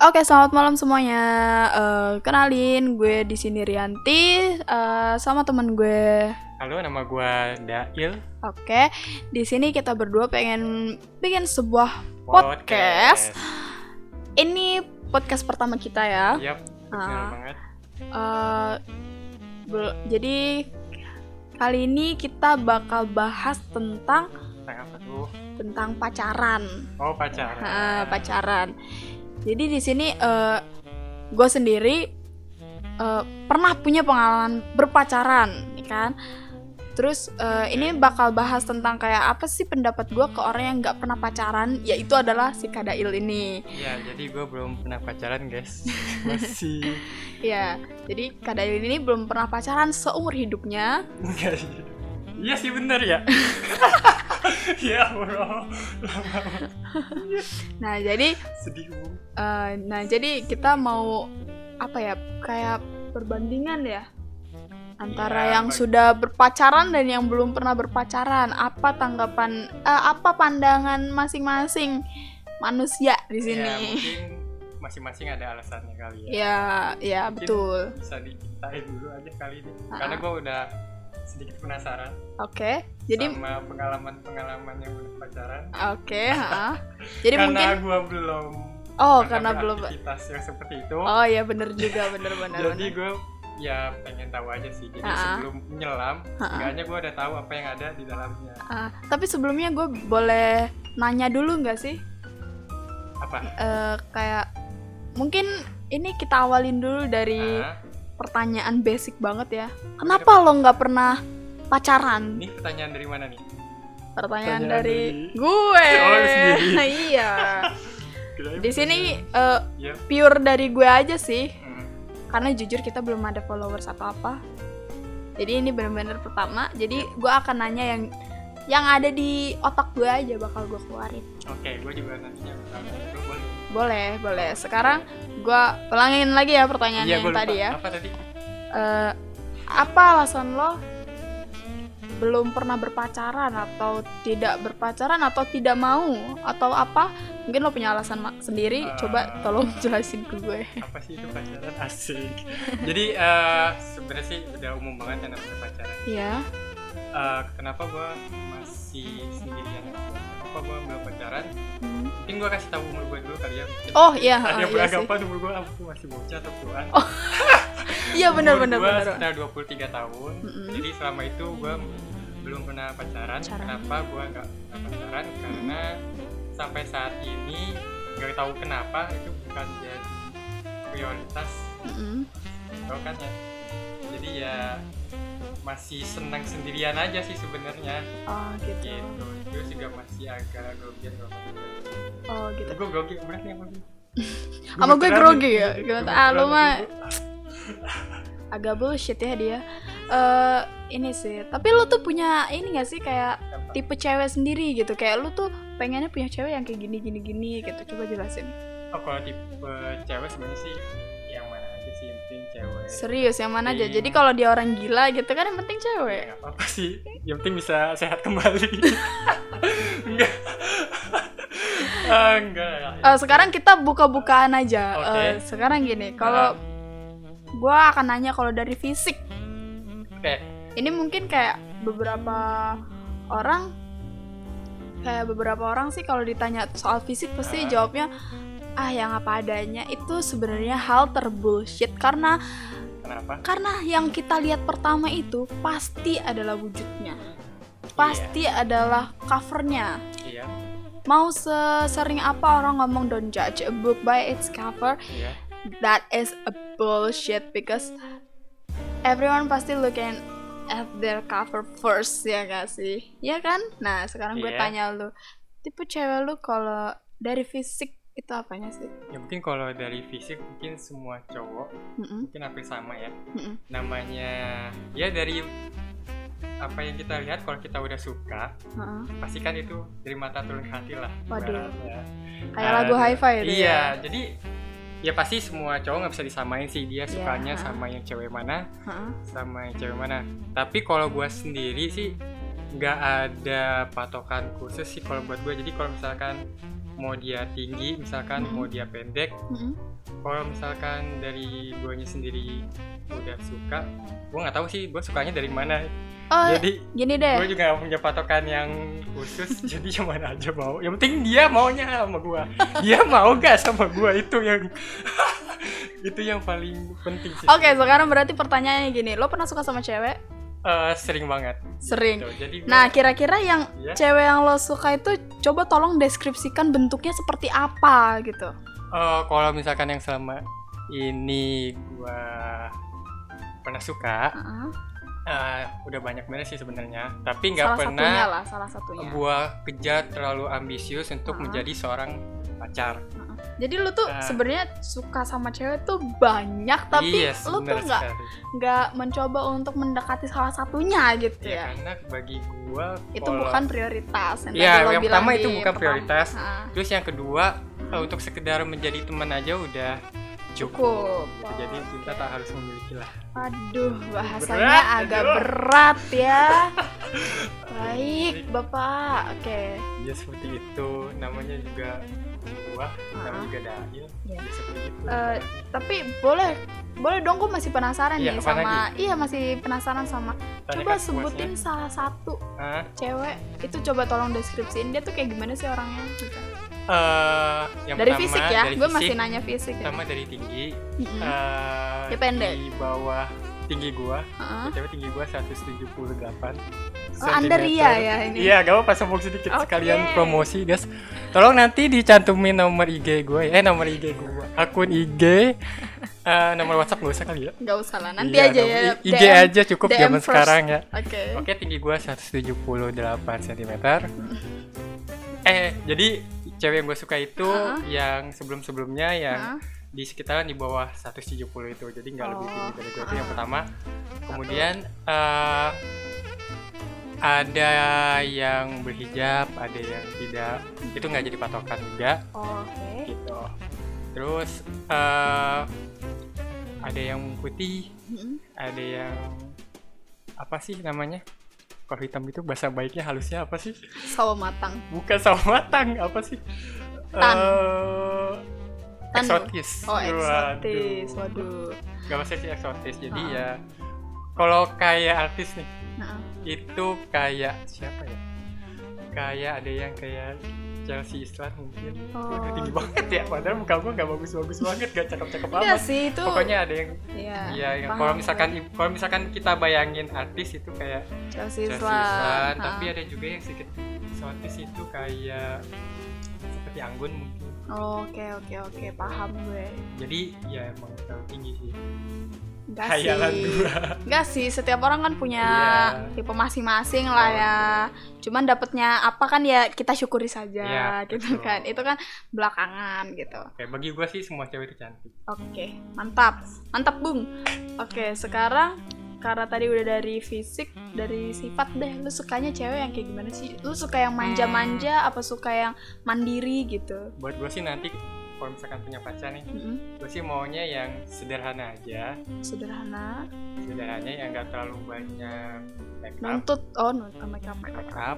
Oke, selamat malam semuanya. Eh, kenalin, gue di sini Rianti eh, sama temen gue. Halo, nama gua Dail. Oke, di sini kita berdua pengen bikin sebuah podcast. Ini podcast pertama kita ya. Yap, Ah. banget. Bel- jadi kali ini kita bakal bahas tentang Tentang apa tuh? tentang pacaran. Oh, pacaran. Ah, pacaran. Jadi di sini eh gue sendiri eh, pernah punya pengalaman berpacaran, ya kan? Terus eh, ini bakal bahas tentang kayak apa sih pendapat gue ke orang yang nggak pernah pacaran, yaitu adalah si Kadail ini. Ya, jadi gua belum pernah pacaran, guys. Masih Ya, jadi Kadail ini belum pernah pacaran seumur hidupnya. enggak sih. Iya sih bener ya. ya bro, Nah, jadi sedih Bu. eh, nah jadi kita mau apa ya kayak perbandingan ya antara Iya, yang bag- sudah berpacaran dan yang belum pernah berpacaran apa tanggapan eh, apa pandangan masing-masing manusia di Ya, sini mungkin masing-masing ada alasannya kali ya. ya ya Mungkin betul Bisa diceritain dulu aja kali ini. Ah. Karena gua udah sedikit penasaran oke jadi sama pengalaman-pengalaman yang udah pacaran. oke ha. jadi karena mungkin gua belum oh karena belum beraktivitas yang seperti itu. oh ya bener juga bener bener jadi gue ya pengen tahu aja sih jadi Ha-ha. sebelum menyelam Ha-ha. seenggaknya gue udah tahu apa yang ada di dalamnya Ah, tapi sebelumnya gue boleh nanya dulu nggak sih apa Eh, kayak mungkin ini kita awalin dulu dari Ah, pertanyaan basic banget ya. Kenapa lo nggak pernah pacaran? ini pertanyaan dari mana nih Pertanyaan Pertanyaan dari dari- gue. Oh, iya. Di sini ya pure dari gue aja sih. Hmm. Karena jujur kita belum ada followers atau apa. Jadi ini bener-bener pertama. Jadi gue akan nanya yang yang ada di otak gue aja bakal gue keluarin. oke gue juga nantinya Boleh, boleh. Sekarang gue ulangin lagi ya pertanyaan iya yang lupa tadi ya. apa tadi? Eh apa alasan lo belum pernah berpacaran atau tidak berpacaran atau tidak mau atau apa? Mungkin lo punya alasan sendiri. Eh. coba tolong jelasin ke gue. apa sih itu pacaran? Asik. Jadi eh, sebenarnya sih udah umum banget yang namanya pacaran. Ya Eh, kenapa gue masih sendirian? Kenapa gue belum pacaran? Hmm. Mungkin gue kasih tahu umur gue dulu kali ya. Oh iya ada ah, yang iya beranggapan umur gue aku masih bocah atau tuan iya benar benar benar. sekitar 23 tahun. Mm-mm. jadi selama itu gue belum pernah pacaran. Kenapa gue nggak pacaran? Karena sampai saat ini nggak tahu kenapa itu bukan jadi prioritas. Mm-mm. tau kan ya? Jadi ya masih senang sendirian aja sih sebenarnya. Oh gitu. Gitu. Terus juga masih agak grogi oh gitu. Gue grogi berat nih sama gue Sama gue grogi ya? Gimana? Ah, lu mah- agak bullshit ya dia. Eh ini sih. Tapi lo tuh punya ini gak sih kayak Apa? tipe cewek sendiri gitu? Kayak lu tuh pengennya punya cewek yang kayak gini gini gini gitu. Coba jelasin. Oh kalau tipe cewek sebenarnya sih serius yang mana aja Iya. jadi kalau dia orang gila gitu kan yang penting Ya, cewek nggak apa-apa sih. Yang penting bisa sehat kembali. enggak. Ah, enggak. Eh, sekarang kita buka-bukaan aja. Eh, sekarang gini kalau gua akan nanya kalau dari fisik Oke. ini mungkin kayak beberapa orang kayak beberapa orang sih kalau ditanya soal fisik pasti Ah. jawabnya ah yang apa adanya itu sebenarnya hal terbullshit karena Kenapa? karena yang kita lihat pertama itu pasti adalah wujudnya pasti adalah covernya Iya. mau sesering apa orang ngomong don't judge a book by its cover Iya. that is a bullshit because everyone pasti looking at their cover first ya gak sih? Ya kan? Nah sekarang gue Iya. tanya lu, tipe cewek lu kalau dari fisik itu apanya sih? Yang penting kalau dari fisik mungkin semua cowok Mm-mm, mungkin hampir sama ya. mm-mm. Namanya ya dari apa yang kita lihat kalau kita udah suka Heeh. pasti kan itu dari mata turun ke hati lah Waduh. Kayak lagu Ada- hi-fi iya ya? jadi ya pasti semua cowok nggak bisa disamain sih dia Iya, sukanya sama yang cewek mana Heeh. sama yang cewek mana tapi kalau gue sendiri sih nggak ada patokan khusus sih kalau buat gue jadi kalau misalkan mau dia tinggi misalkan Mhm. mau dia pendek Mm-mm. kalau misalkan dari guanya sendiri udah suka gue nggak tahu sih gue sukanya dari mana Oh, jadi gini deh. gue juga punya patokan yang khusus jadi yang mana aja mau yang penting dia maunya sama gue dia mau gak sama gue itu yang itu yang paling penting sih Oke, sekarang berarti pertanyaannya gini, lo pernah suka sama cewek? Eh, sering banget Sering. Gitu. jadi gua- Nah, kira-kira yang Iya. cewek yang lo suka itu coba tolong deskripsikan bentuknya seperti apa gitu. Eh, kalau misalkan yang selama ini gue pernah suka Heeh. Eh, udah banyak banget sih sebenarnya tapi nggak pernah lah, salah satunya. gue kejar terlalu ambisius untuk Ah. menjadi seorang pacar Jadi lu tuh Ah. sebenarnya suka sama cewek tuh banyak, tapi Yes, lu tuh nggak nggak mencoba untuk mendekati salah satunya gitu ya, ya. karena bagi gue Itu bukan prioritas. Yang Iya, lo yang pertama itu bukan pertama. prioritas. Ah, terus yang kedua eh, untuk sekedar menjadi teman aja udah cukup cukup. jadi cinta tak harus memiliki lah Aduh, bahasanya Berat, agak aduh. berat ya. Baik, Bapak. Oke. ya seperti itu namanya juga gua namanya Ah. juga Dahil Iya. ya seperti itu Eh, Tapi boleh boleh dong gue masih penasaran Iya, nih sama iya masih penasaran sama Tanyakan coba puasnya. sebutin salah satu Hah? cewek itu coba tolong deskripsiin dia tuh kayak gimana sih orangnya gitu. Eh, yang dari pertama, fisik ya gue masih nanya fisik ya pertama dari tinggi eh, Dia pendek. di bawah tinggi gua Heeh. cewek tinggi gua 178 Oh, Anda Ria ya ini? Iya, gak apa-apa sombong sedikit Oke. sekalian promosi, guys. Tolong nanti dicantumin nomor IG gue, eh nomor IG gue, akun IG, eh, nomor WhatsApp gak usah kali ya. Nggak usah lah nanti Iya, aja ya IG DM. aja cukup DM zaman first. sekarang ya. oke Oke, tinggi gue 178 cm. Eh, jadi cewek yang gue suka itu Heeh. yang sebelum-sebelumnya yang Heeh. di sekitaran di bawah 170 itu. Jadi nggak lebih Oh. tinggi dari gue itu yang pertama. Kemudian eh ada yang berhijab, ada yang tidak. Itu nggak jadi patokan juga Oh, oke gitu. Terus eh ada yang putih, ada yang apa sih namanya? Kalau hitam itu bahasa baiknya halusnya apa sih? sawo matang Bukan sawo matang, apa sih? Tan. Eh, Tan, eksotis. oh eksotis Waduh. waduh Gak maksudnya sih eksotis. Jadi Ah. ya kalau kayak artis nih, nah, itu kayak siapa ya? Kayak ada yang kayak Chelsea Islan mungkin. Oh, Waduh, tinggi banget ya. Padahal muka gue gak bagus-bagus banget, gak cakep-cakep Iya amat. sih itu Pokoknya ada yang Iya, Iya, yang kalau misalkan kalau misalkan kita bayangin artis itu kayak Chelsea Chelsea Islan Islan, Ha. tapi ada juga yang sedikit eksotis itu kayak seperti Anggun mungkin. oke oke oke paham gue Jadi ya emang terlalu tinggi sih. Enggak sih gua. Enggak sih, setiap orang kan punya Iya. tipe masing-masing lah ya. Cuman dapatnya apa kan ya kita syukuri saja Iya, gitu betul. kan. Itu kan belakangan gitu. Kayak bagi gue sih semua cewek itu cantik. Oke, mantap. Mantap, Bung. Oke, sekarang karena tadi udah dari fisik, dari sifat deh. Lu sukanya cewek yang kayak gimana sih? Lu suka yang manja-manja apa suka yang mandiri gitu? Buat gue sih nanti kalau misalkan punya pacar nih, Mm-mm. gue sih maunya yang sederhana aja, Sederhana, sederhana yang gak terlalu banyak make up, nuntut oh nuntut make up.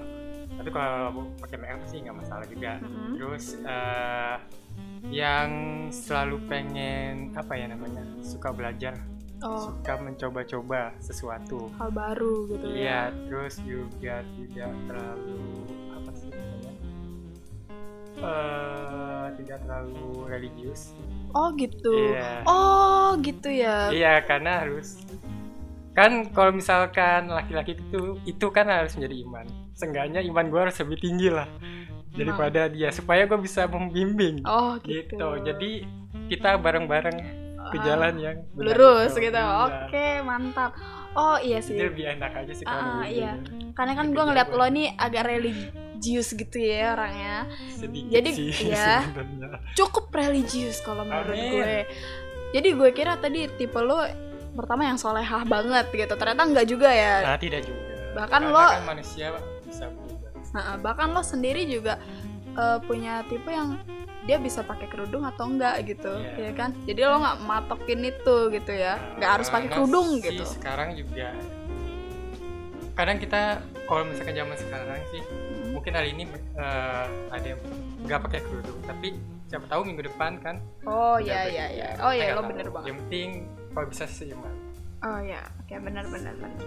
Tapi kalau pakai make up sih nggak masalah juga. Mm-mm. terus eh, yang selalu pengen apa ya namanya suka belajar Oh, suka mencoba-coba sesuatu hal baru gitu iya ya. terus juga tidak terlalu Eh, tidak terlalu religius Oh gitu. iya Oh gitu ya. iya karena harus kan kalau misalkan laki-laki itu itu kan harus menjadi iman seenggaknya iman gue harus lebih tinggi lah daripada dia supaya gue bisa membimbing Oh gitu. gitu jadi kita bareng-bareng ke Ah, jalan yang benar lurus itu. gitu. Iya. Oke mantap. Oh iya sih. jadi lebih enak aja sih kalau Ah, begini. iya. Karena kan gue ngeliat lo ini agak religius gitu ya orangnya. sedikit Jadi, sih iya. sebenarnya Cukup religius kalau menurut Amin. gue. Jadi gue kira tadi tipe lo pertama yang solehah banget gitu. Ternyata enggak juga ya. nah tidak juga Bahkan Karena lo- kan manusia bisa berubah Nah, bahkan lo sendiri juga eh, punya tipe yang dia bisa pakai kerudung atau enggak gitu, Iya. ya kan? Jadi lo nggak matokin itu gitu ya, nggak harus pakai kerudung sih gitu. sekarang juga kadang kita kalau misalkan zaman sekarang sih Hmm. mungkin hari ini eh, ada yang nggak pakai kerudung tapi siapa tahu minggu depan kan oh udah ya pakai. ya ya. Oh ya nggak lo tahu. bener banget yang penting kalau bisa seimbang oh ya oke bener bener bener.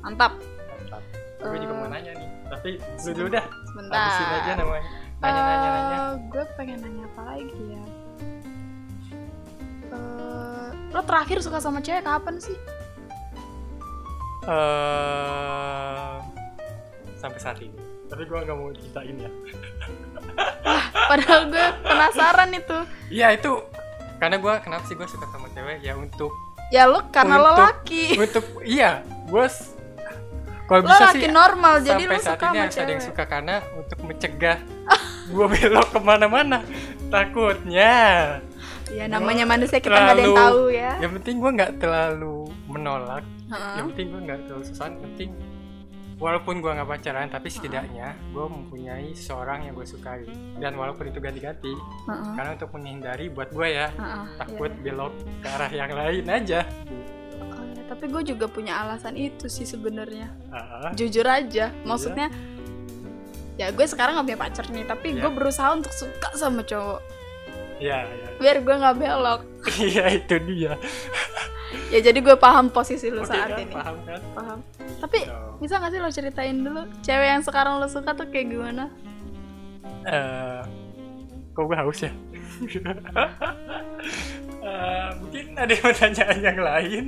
Mantap. Mantap. Gue juga mau nanya nih tapi lu dulu dah. Sebentar. Habisin aja namanya. Nanya nanya nanya. Eh, gue pengen nanya apa lagi ya? Eh, lo terakhir suka sama cewek kapan sih eh sampai saat ini. Tapi gue nggak mau ceritain ya. Padahal gue penasaran itu. Iya itu. Karena gue kenapa sih gue suka sama cewek? Ya untuk ya lo karena lo Untuk- laki untuk iya gue kalau bisa laki sih normal jadi sampai lo saat suka ini sama ada yang suka karena untuk mencegah gue belok ke mana-mana. Takutnya. Ya namanya manusia kita nggak ada yang tahu ya. yang penting gue nggak terlalu menolak Heeh. yang penting gue nggak terlalu susah yang penting walaupun gue nggak pacaran tapi setidaknya gue mempunyai seorang yang gue sukai dan walaupun itu ganti-ganti Heeh. karena untuk menghindari buat gue ya Heeh, takut iya. belok ke arah yang lain aja ya, tapi gue juga punya alasan itu sih sebenarnya Ah, jujur aja maksudnya ya gue sekarang nggak punya pacar nih tapi Iya. gue berusaha untuk suka sama cowok ya ya biar gue nggak belok. Iya itu dia. Ya jadi gue paham posisi lu oke saat kan ini. paham kan? Paham. Tapi So, bisa gak sih lo ceritain dulu cewek yang sekarang lo suka tuh kayak gimana? Eh, kok gue haus ya? Eh, mungkin ada yang pertanyaan yang lain.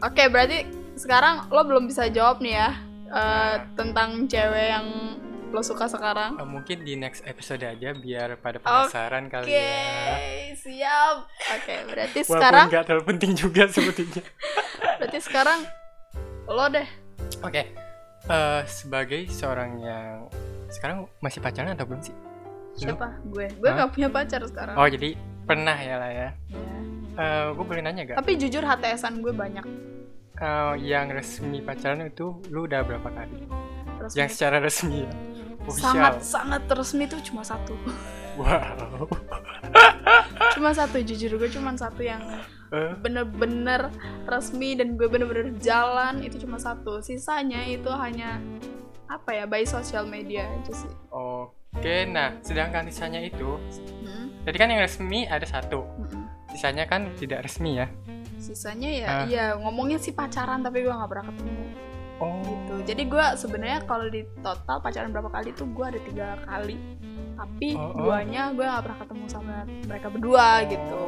Oke berarti sekarang lo belum bisa jawab nih ya eh, tentang cewek yang lo suka sekarang? Eh, mungkin di next episode aja biar pada penasaran kali oke ya siap. Oke berarti walaupun sekarang nggak terlalu penting juga sebetulnya. Berarti sekarang lo deh. Oke eh, sebagai seorang yang sekarang masih pacaran atau belum sih? Siapa? Gue. Gue Hah? gak punya pacar sekarang. Oh jadi pernah ya lah ya. Ya. Eh, gue boleh nanya gak tapi jujur HTSan gue banyak. Eh, yang resmi pacaran itu lu udah berapa kali Resmi. yang secara resmi ya? Sangat official sangat resmi tuh cuma satu. Wow. Cuma satu jujur gue cuma satu yang bener-bener resmi dan gue bener-bener jalan itu cuma satu. Sisanya itu hanya apa ya by sosial media aja sih. Oke nah sedangkan sisanya itu Hmm, Jadi kan yang resmi ada satu, mm-mm. sisanya kan tidak resmi ya. sisanya ya Ah. iya ngomongnya sih pacaran tapi gue nggak pernah ketemu Oh. gitu jadi gue sebenarnya kalau di total pacaran berapa kali tuh gue ada tiga kali tapi Oh, oh. duanya gue nggak pernah ketemu sama mereka berdua gitu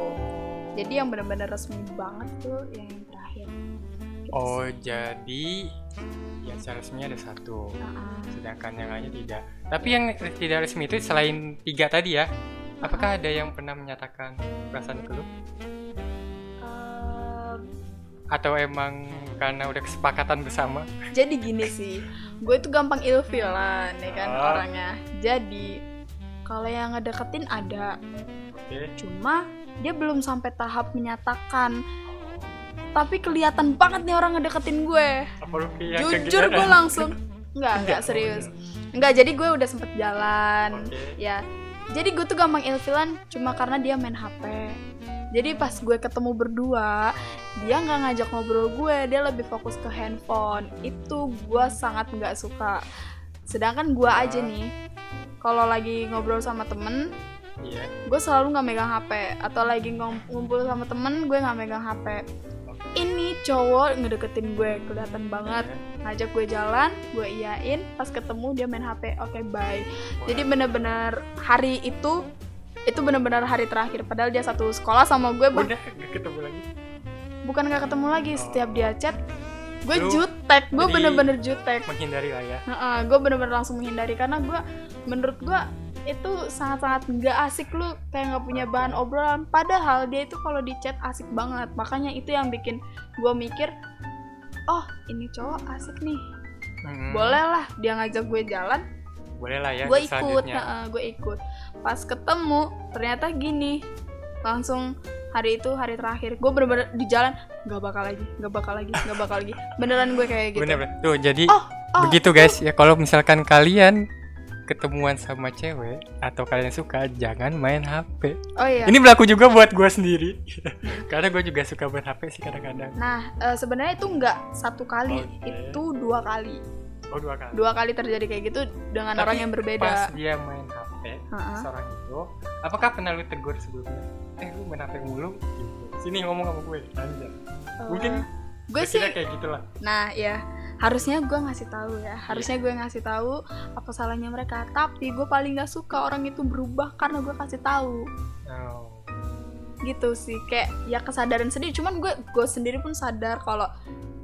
jadi yang benar-benar resmi banget tuh yang terakhir Gitu Oh sih. jadi yang secara resmi ada satu, Nah, sedangkan yang lainnya tidak. Tapi yang tidak resmi itu selain tiga tadi ya, apakah ada yang pernah menyatakan perasaan ke lu? eh, Atau emang karena udah kesepakatan bersama? jadi gini sih gue tuh gampang ilfilan ya kan Ah. orangnya. Jadi kalau yang ngedeketin ada. Oke. cuma dia belum sampai tahap menyatakan. Tapi kelihatan banget nih orang ngedeketin gue. Jujur gue langsung nggak nggak serius. Nggak jadi gue udah sempet jalan. Oke. ya. Jadi gue tuh gampang ilfilan cuma karena dia main hp jadi pas gue ketemu berdua dia nggak ngajak ngobrol gue dia lebih fokus ke handphone. Itu gue sangat nggak suka. Sedangkan gue aja nih kalau lagi ngobrol sama temen Iya. gue selalu nggak megang hp atau lagi ngumpul sama temen gue nggak megang hp ini cowok ngedeketin gue kelihatan banget. Ngajak gue jalan gue iyain. Pas ketemu dia main hp oke bye. Jadi bener-bener hari itu itu bener-bener hari terakhir padahal dia satu sekolah sama gue bah- udah gak ketemu lagi. bukan nggak ketemu lagi setiap dia chat gue Lu jutek gue bener-bener jutek. Menghindari lah ya. Heeh, gue bener-bener langsung menghindari karena gue menurut gue itu sangat-sangat nggak asik lu kayak nggak punya bahan obrolan. Padahal dia itu kalau di chat asik banget makanya itu yang bikin gue mikir oh ini cowok asik nih. Hmm, boleh lah dia ngajak gue jalan Boleh lah ya. gue ikut heeh, gue ikut pas ketemu ternyata gini langsung hari itu hari terakhir gue bener-bener di jalan nggak bakal lagi nggak bakal lagi nggak bakal lagi beneran gue kayak gitu Bener, bener. Tuh, jadi oh oh begitu guys ya kalau misalkan kalian ketemuan sama cewek atau kalian suka jangan main HP. oh iya Ini berlaku juga buat gue sendiri. Karena gue juga suka main HP sih kadang-kadang. Nah, eh, sebenarnya itu nggak satu kali, Oke. itu dua kali. oh dua kali dua kali terjadi kayak gitu dengan Tapi orang yang berbeda pas dia main HP Ha-ha. seorang itu apakah pernah lu tegur sebelumnya? Eh lu main HP mulu. Gitu sini ngomong sama gue anjir. Mungkin Eh, gue sih kayak gitulah. Nah ya harusnya gue ngasih tahu ya. Harusnya gue ngasih tahu apa salahnya mereka. Tapi gue paling nggak suka orang itu berubah karena gue kasih tahu. Oh. gitu sih. Kayak ya kesadaran sendiri. Cuman gue gue sendiri pun sadar kalau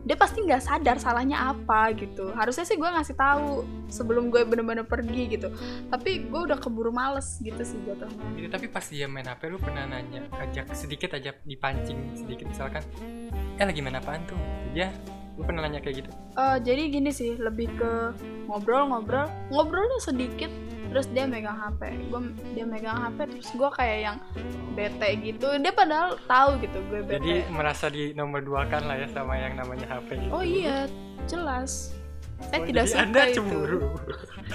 dia pasti nggak sadar salahnya apa gitu. Harusnya sih gue ngasih tahu sebelum gue bener-bener pergi gitu. Tapi gue udah keburu males gitu sih jatuhnya Gitu, tapi pas dia main HP lu pernah nanya ajak sedikit aja dipancing sedikit misalkan eh lagi main apaan tuh? Ya lu pernah nanya kayak gitu? Eh, jadi gini sih lebih ke ngobrol-ngobrol. Ngobrolnya sedikit terus dia megang HP gue dia megang HP terus gue kayak yang bete gitu. Dia padahal tahu gitu gue bete. Jadi merasa di nomor dua kan lah ya sama yang namanya HP gitu. oh iya jelas. Saya Oh, tidak suka anda itu. cemburu.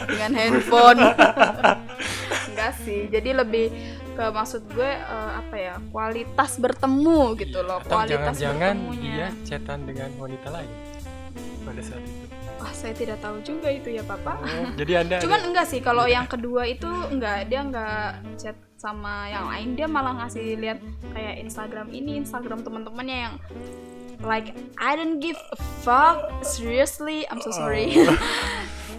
Dengan handphone. Enggak sih jadi lebih ke maksud gue eh, apa ya kualitas bertemu gitu loh atau kualitas jangan-jangan bertemunya. dia chatan dengan wanita lain pada saat itu. Wah saya tidak tahu juga itu ya papa. Oh, jadi anda Cuman enggak sih kalau yang kedua itu enggak dia enggak chat sama yang lain. Dia malah ngasih lihat kayak Instagram ini Instagram teman-temannya yang like I don't give a fuck seriously I'm so sorry. Oh.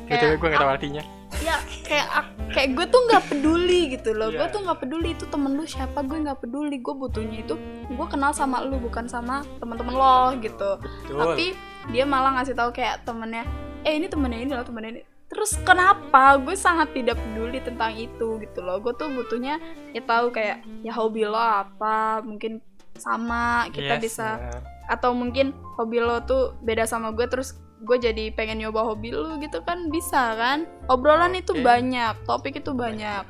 Kayak gue gak tahu artinya ya kayak ak- kayak gue tuh nggak peduli gitu loh. Gue Iya. tuh nggak peduli itu temen lu siapa gue nggak peduli. Gue butuhnya itu gue kenal sama lu bukan sama teman-teman lo gitu. Betul. Tapi dia malah ngasih tahu kayak temennya eh ini temennya ini loh temennya ini. Terus kenapa gue sangat tidak peduli tentang itu gitu loh. Gue tuh butuhnya ya tahu kayak ya hobi lo apa mungkin sama kita Yes, bisa benar. atau mungkin hobi lo tuh beda sama gue terus gue jadi pengen nyoba hobi lo gitu kan bisa kan? Obrolan itu Oke. banyak topik itu banyak.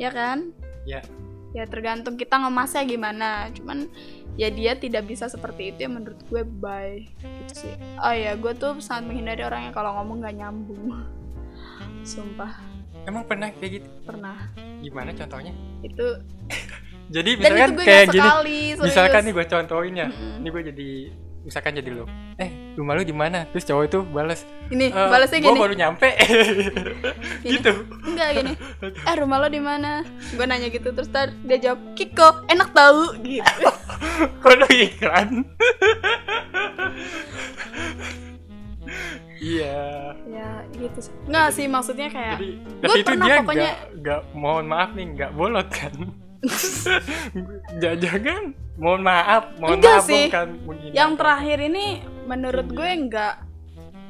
Ya kan? Ya. ya tergantung kita ngemasnya gimana. Cuman ya dia tidak bisa seperti itu ya menurut gue bye. Gitu sih. Oh ya gue tuh sangat menghindari orang yang kalau ngomong nggak nyambung. Sumpah. Emang pernah kayak gitu? Pernah. Gimana contohnya? Itu jadi dan misalkan itu gue kayak gini sekali misalkan nih gue contohin ya. Mm-mm. ini gue jadi misalkan jadi lo eh rumah lu di mana? Terus cowok itu balas ini "Eh, balasnya gua gini. baru nyampe. Gini. gitu. Enggak gini. Eh rumah lo di mana? Gue nanya gitu terus tar dia jawab Kiko enak tahu gitu. Kok lu iklan? Iya. Ya gitu enggak sih maksudnya kayak jadi gue tapi itu pernah dia pokoknya- nggak nggak mohon maaf nih nggak bolot kan jangan mohon maaf mohon Enggak maaf sih. bukan menghina. yang terakhir ini menurut gue enggak.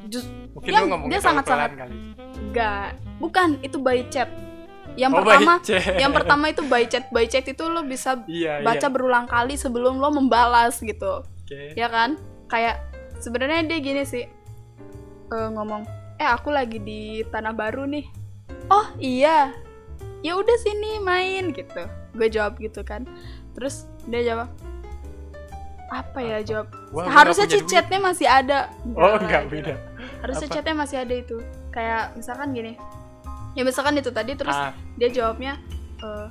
Just mungkin yang dia sangat-sangat- kali. enggak. Bukan itu by chat. Yang Oh, pertama yang pertama itu by chat. By chat itu lo bisa iya baca iya. berulang kali sebelum lo membalas gitu. Oke. Ya kan? Kayak sebenarnya dia gini sih. Eh, ngomong eh aku lagi di tanah baru nih. Oh iya ya udah sini main gitu. Gue jawab gitu kan. Terus dia jawab apa ya? Jawab Wah, harusnya chatnya masih ada. Oh enggak gitu. beda. Harusnya Apa? chatnya masih ada itu. Kayak misalkan gini. Ya misalkan itu tadi terus ah. dia jawabnya eh,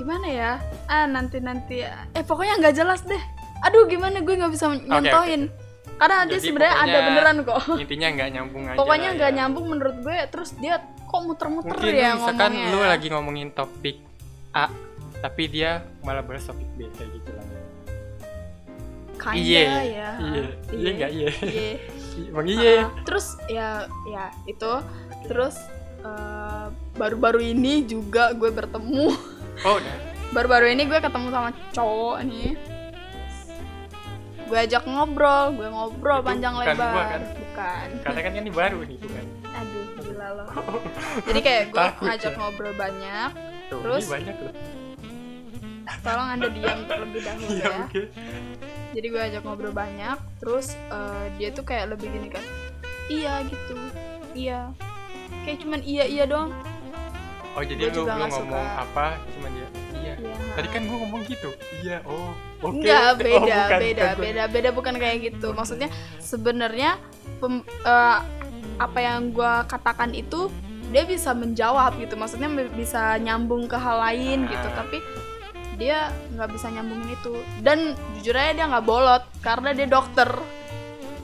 gimana ya? Ah nanti nanti. Eh pokoknya nggak jelas deh. Aduh gimana gue nggak bisa nyontoin karena dia Jadi sebenarnya ada beneran kok. intinya nggak nyambung aja pokoknya nggak ya. nyambung menurut gue terus dia kok muter-muter mungkin ya lu misalkan ngomongnya lu lagi ngomongin topik A tapi dia malah bahas topik B kayak gitu lah. Kinda iya ya. iya. Iya. Nggak? Iya. Iya. Emang iya. Ah, terus ya ya itu. Terus eh, baru-baru ini juga gue bertemu. Oh udah. Baru-baru ini gue ketemu sama cowok nih. Gue ajak ngobrol gue ngobrol Itu panjang bukan lebar. gua kan? bukan. Karena kan ini baru nih bukan? Aduh loh jadi kayak gue ngajak ya. ngobrol banyak Tuh, Terus? banyak loh. tolong anda diam terlebih dahulu iya ya. oke. Jadi gue ajak ngobrol banyak terus eh, dia tuh kayak lebih gini kan iya gitu. Iya. Kayak cuman iya iya doang. Oh jadi Gua lu nggak ngomong suka. apa? Cuma dia iya. Iya. Tadi kan gua ngomong gitu. Iya. Oh oke. Enggak, Oh, beda, bukan, beda, bukan. beda, beda bukan kayak gitu. Maksudnya sebenarnya pem- eh, apa yang gua katakan itu dia bisa menjawab gitu. Maksudnya bi- bisa nyambung ke hal lain gitu, Ah. tapi dia nggak bisa nyambungin itu. Dan jujur aja dia nggak bolot karena dia dokter.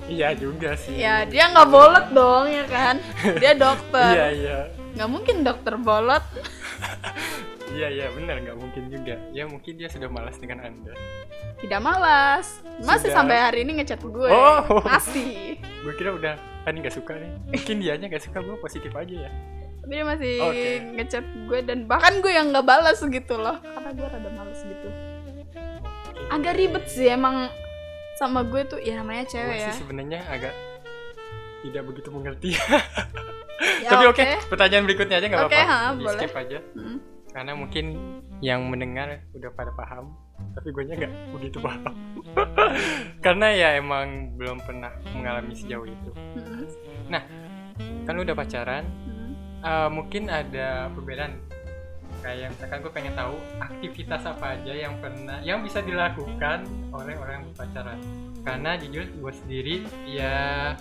iya juga sih ya dia nggak bolot dong ya kan dia dokter iya iya nggak mungkin dokter bolot iya iya benar nggak mungkin juga ya mungkin dia sudah malas dengan anda tidak malas masih Sudah. sampai hari ini ngechat gue Oh. masih gue kira udah kan nggak suka nih. Mungkin dianya nggak suka gue positif aja ya. Tapi dia masih Oke. ngechat gue dan bahkan gue yang nggak balas gitu loh. Karena gue rada males gitu. Agak ribet sih emang sama gue tuh ya namanya cewek ya sih sebenarnya agak tidak begitu mengerti. Ya, tapi oke pertanyaan berikutnya aja nggak apa-apa. ha, Di boleh. skip aja. Hmm. karena mungkin yang mendengar udah pada paham tapi gue nya nggak begitu paham. Karena ya emang belum pernah mengalami sejauh itu. Hmm. kan udah pacaran eh, mungkin ada perbedaan. Kayak misalkan gue pengen tahu aktivitas apa aja yang pernah yang bisa dilakukan oleh orang yang berpacaran. Karena jujur gue sendiri ya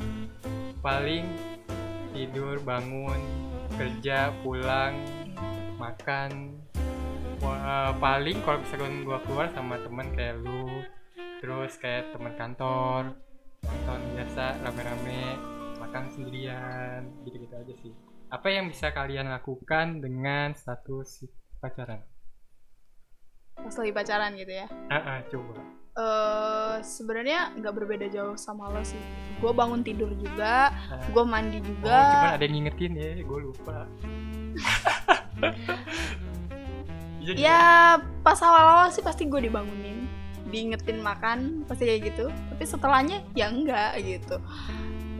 paling tidur bangun kerja pulang makan Wah, paling kalau misalkan gue keluar sama teman kayak lu terus kayak teman kantor nonton biasa rame-rame makan sendirian gitu-gitu aja sih. Apa yang bisa kalian lakukan dengan status pacaran? Pas lagi pacaran gitu ya? Ah, ah, coba. Eh sebenarnya nggak berbeda jauh sama lo sih. Gue bangun tidur juga gue mandi oh, juga cuman ada yang ngingetin ya gue lupa Iya, ya pas awal-awal sih pasti gue dibangunin diingetin makan pasti kayak gitu. Tapi setelahnya ya enggak gitu.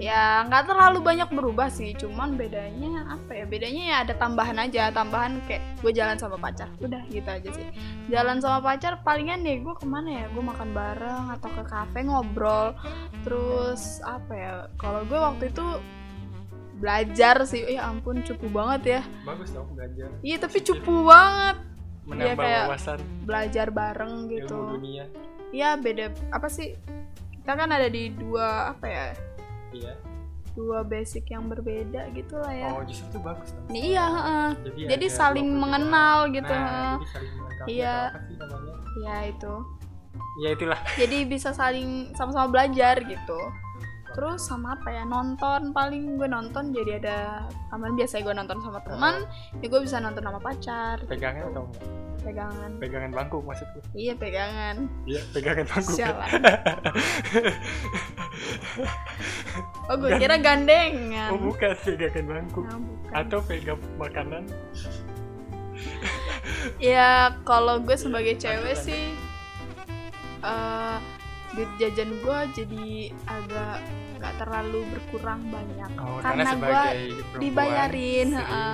Ya nggak terlalu banyak berubah sih cuman bedanya apa ya? Bedanya ya ada tambahan aja tambahan kayak gue jalan sama pacar udah gitu aja sih. Jalan sama pacar palingan deh gue ke mana ya? Gue makan bareng atau ke kafe ngobrol. Terus apa ya? Kalau gue waktu itu belajar sih. Ya ampun cupu banget ya. Bagus dong belajar. Iya tapi cupu banget menambah kayak wawasan. belajar bareng ilmu gitu. dunia. Iya beda apa sih? Kita kan ada di dua apa ya? Iya. Dua basic yang berbeda gitu lah ya. Oh justru itu bagus dong Nih, iya heeh. jadi, jadi ada saling dua perbedaan. mengenal gitu nah, heeh. jadi saling mengenal. Iya. apa sih namanya. Ya itu. Ya itulah. Jadi bisa saling sama-sama belajar gitu terus sama apa ya nonton paling gue nonton jadi ada teman biasa gue nonton sama teman ya gue bisa nonton sama pacar. Pegangan atau enggak? Pegangan. Pegangan bangku maksudku iya pegangan. Iya pegangan bangku Sialan. oh gue kira gandengan. Oh bukan pegangan bangku Nah, bukan. atau pegang makanan. Ya kalau gue sebagai cewek sih duit jajan gue jadi agak nggak terlalu berkurang banyak. Oh, karena gue sebagai perempuan dibayarin,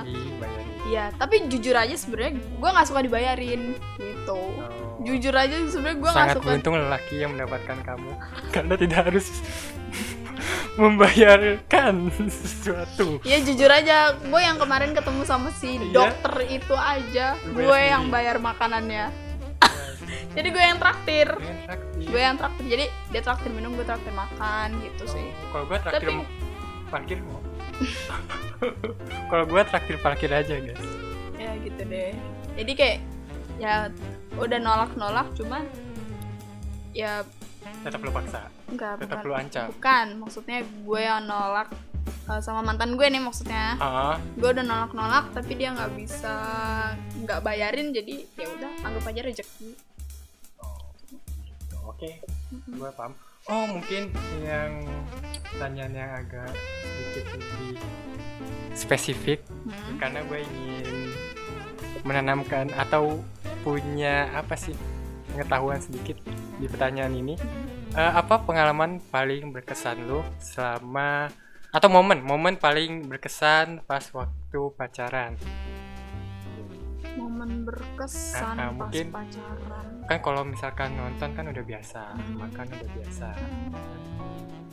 dibayarin. Ya tapi jujur aja sebenarnya gue nggak suka dibayarin gitu. Oh. jujur aja sebenarnya gue nggak sangat suka. beruntung lelaki yang mendapatkan kamu karena tidak harus membayarkan sesuatu. Ya jujur aja. Gue yang kemarin ketemu sama si Iya. dokter itu aja gue yang bayar makanannya jadi gue yang traktir. Gue yang traktir. Jadi dia traktir minum gue traktir makan gitu sih. kalau gue traktir Tapi- parkir mau kalau gue traktir parkir aja guys. Ya gitu deh. Jadi kayak ya udah nolak nolak cuman ya tetap lu paksa? Enggak tetap bukan. lu ancam? Bukan. Maksudnya gue yang nolak uh, sama mantan gue nih maksudnya. Ah gue udah nolak nolak tapi dia nggak bisa nggak bayarin jadi ya udah anggap aja rezeki oke gue paham. Oh mungkin yang pertanyaan yang agak sedikit lebih spesifik Hmm. karena gue ingin menanamkan atau punya apa sih pengetahuan sedikit di pertanyaan ini. Eh, apa pengalaman paling berkesan lo selama atau momen momen paling berkesan pas waktu pacaran momen berkesan Ah, ah, pas mungkin. pacaran. kan kalau misalkan nonton kan udah biasa Hmm. makan udah biasa.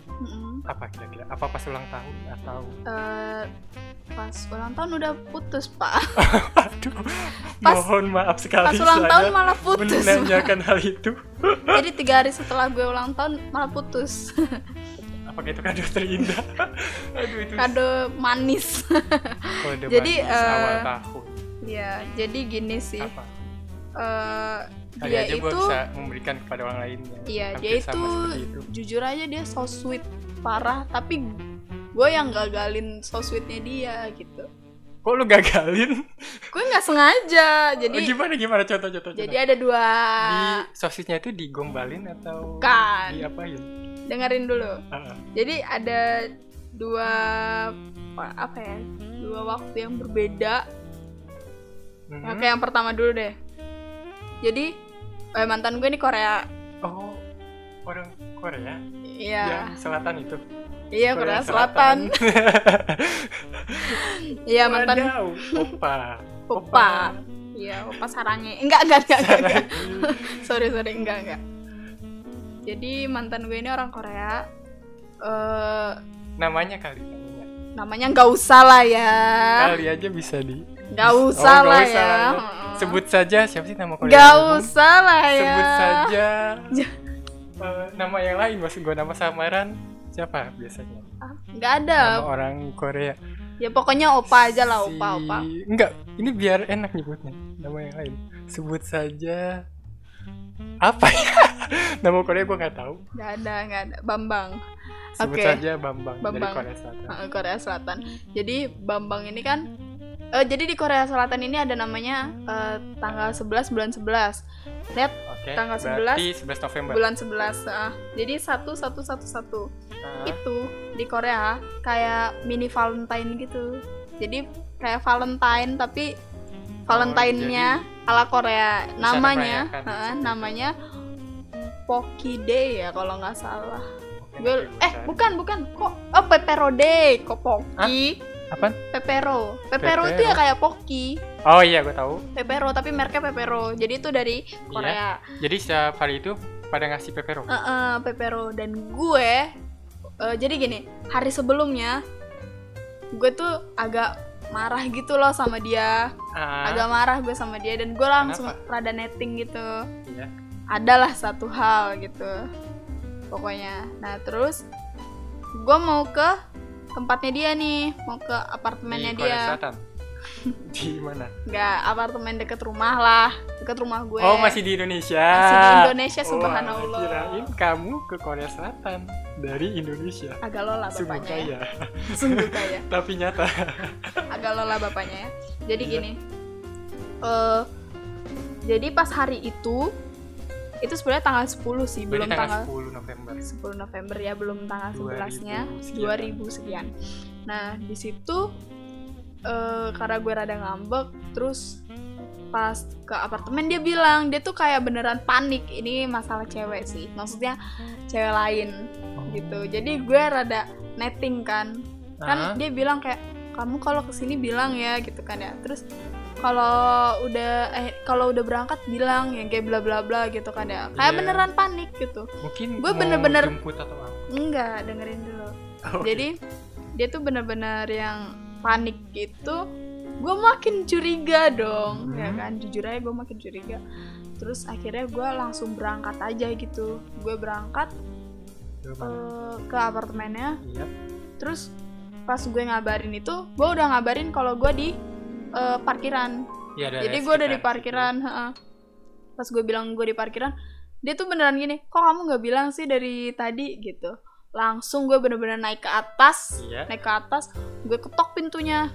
Mm-mm. apa kira-kira? Apa pas ulang tahun atau? Eh, pas ulang tahun udah putus pak. Aduh Pas- mohon maaf sekali pas ulang tahun malah putus. menanyakan hal itu. Jadi tiga hari setelah gue ulang tahun malah putus. Apakah itu kado terindah? Aduh itu kado manis. Kode Jadi, manis awal eh, tahun ya jadi gini sih. Apa? Eh kali dia aja itu bisa memberikan kepada orang lain yang iya dia sama itu itu. jujur aja dia so sweet parah tapi gue yang gagalin so sweetnya dia gitu. Kok lu gagalin? Gue nggak sengaja jadi oh, gimana gimana? Contoh contoh jadi ada dua. Di sosisnya itu digombalin atau kan. diapain? Dengerin dulu. Ah, ah. jadi ada dua apa ya dua waktu yang berbeda Mhm. Oke yang pertama dulu deh. Jadi eh, mantan gue ini Korea. Oh orang Korea? Iya. Yang selatan itu. Iya Korea, Selatan. Iya mantan. Wadaw, opa. Opa. Iya Opa Sarange. Enggak enggak enggak, enggak, enggak. sorry sorry enggak enggak. Jadi mantan gue ini orang Korea. Eh namanya kali namanya. namanya nggak usah lah ya. Kali aja bisa di nggak usah Oh, lah usah. ya. Lah. Sebut saja siapa sih nama Korea umum? usah lah ya. Sebut saja. Ja- eh, nama yang lain maksud gue nama samaran siapa biasanya? Ah, nggak ada. Nama orang Korea. Ya pokoknya opa aja lah Si- opa opa. Enggak ini biar enak nyebutnya nama yang lain. Sebut saja. Apa ya? Nama Korea gue nggak tahu. Nggak ada nggak ada. Bambang. Sebut Oke. saja Bambang, dari Bambang. Korea Selatan. Korea Selatan. Jadi Bambang ini kan eh, jadi di Korea Selatan ini ada namanya eh, tanggal 11 bulan 11 lihat oke tanggal berarti 11 November. bulan 11 ah. jadi satu satu satu satu. Ah, itu di Korea kayak mini Valentine gitu. Jadi kayak Valentine tapi Valentine-nya ala Korea. namanya heeh, namanya Pocky Day ya kalau nggak salah. Oke, gue eh bukan bukan. Kok oh Pepero Day kok Pocky Apaan? Pepero. Pepero itu ya kayak Pocky. Oh iya gue tahu. Pepero tapi mereknya Pepero. Jadi itu dari Korea. Jadi setiap hari itu pada ngasih pepero? Heeh, Pepero. Dan gue eh, jadi gini hari sebelumnya gue tuh agak marah gitu loh sama dia. Ah, agak marah gue sama dia dan gue langsung Kenapa? rada netting gitu. Iya. adalah satu hal gitu pokoknya. Nah terus gue mau ke tempatnya dia nih mau ke apartemennya di dia. Selatan? Di mana? Nggak apartemen deket rumah lah deket rumah gue. Oh masih di Indonesia. Masih di Indonesia, Wah, subhanallah. kirain kamu ke Korea Selatan dari Indonesia. Agak lola sungguh bapaknya ya. kaya. Sungguh kaya. Tapi nyata. Agak lola bapaknya ya. Jadi Iya. gini eh jadi pas hari itu itu sebenarnya tanggal 10 sih belum Berarti tanggal tanggal 10 November. 10 November ya belum tanggal 11 nya 2000 2000 sekian. Nah di situ eh, karena gue rada ngambek terus pas ke apartemen dia bilang dia tuh kayak beneran panik ini masalah cewek sih. Maksudnya cewek lain gitu. Jadi gue rada netting kan. Kan Ah, dia bilang kayak kamu kalau ke sini bilang ya gitu kan ya. Terus kalau udah eh kalau udah berangkat bilang ya kayak bla bla bla gitu kan ya. Kayak Iya. beneran panik gitu. Mungkin gue bener-bener- jemput atau apa? Enggak dengerin dulu. Oke. jadi dia tuh bener-bener yang panik gitu. Gue makin curiga dong ya Hmm. kan? Jujur aja gue makin curiga. Terus akhirnya gue langsung berangkat aja gitu. Gue berangkat eh, ke apartemennya. Iya. terus pas gue ngabarin itu gue udah ngabarin kalau gue di eh, parkiran ada jadi gue udah di sekitar parkiran heeh. pas gue bilang gue di parkiran dia tuh beneran gini kok kamu nggak bilang sih dari tadi gitu langsung gue bener-bener naik ke atas. Iya. naik ke atas gue ketok pintunya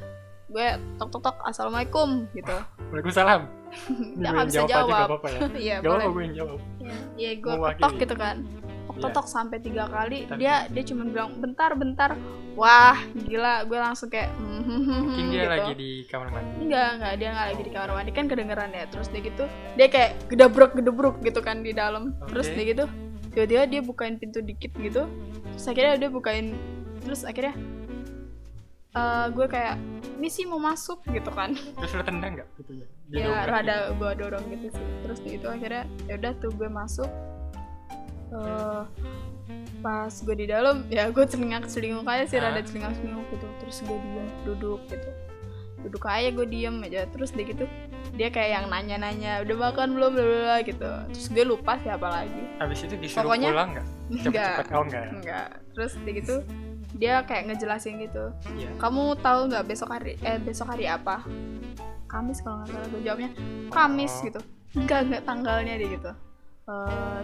gue tok tok tok assalamualaikum gitu Waalaikumsalam. Nggak, bisa jawab ya. iya boleh gue yang jawab. Iya, iya gue ketok gitu kan tok Iya. tok tok sampai tiga kali Tapi- dia dia cuma bilang bentar bentar wah gila gue langsung kayak Mungkin dia gitu. lagi di kamar mandi. enggak enggak dia nggak lagi di kamar mandi kan kedengeran ya terus dia gitu dia kayak gedebruk gedebruk gitu kan di dalam terus Oke. dia gitu tiba-tiba dia bukain pintu dikit gitu terus akhirnya dia bukain terus akhirnya eh, gue kayak ini sih mau masuk gitu kan Terus lu tendang gak gitu ya? ya rada gue dorong gitu sih terus gitu akhirnya ya udah tuh gue masuk Eh, pas gue di dalam ya gue celingak celinguk aja sih rada celingak celinguk gitu. Terus gue diem duduk gitu. Duduk aja gue diem aja. Terus dia gitu dia kayak yang nanya-nanya udah makan belum? Bla bla bla gitu. Terus gue lupa siapa lagi. Habis itu disuruh Pokoknya- pulang gak? enggak Cepet-cepet. Oh enggak. enggak terus dia gitu dia kayak ngejelasin gitu. Iya. kamu tahu nggak besok hari eh besok hari apa? Kamis kalau nggak salah gue jawabnya. Kamis Oh. gitu. Enggak enggak tanggalnya dia gitu eh,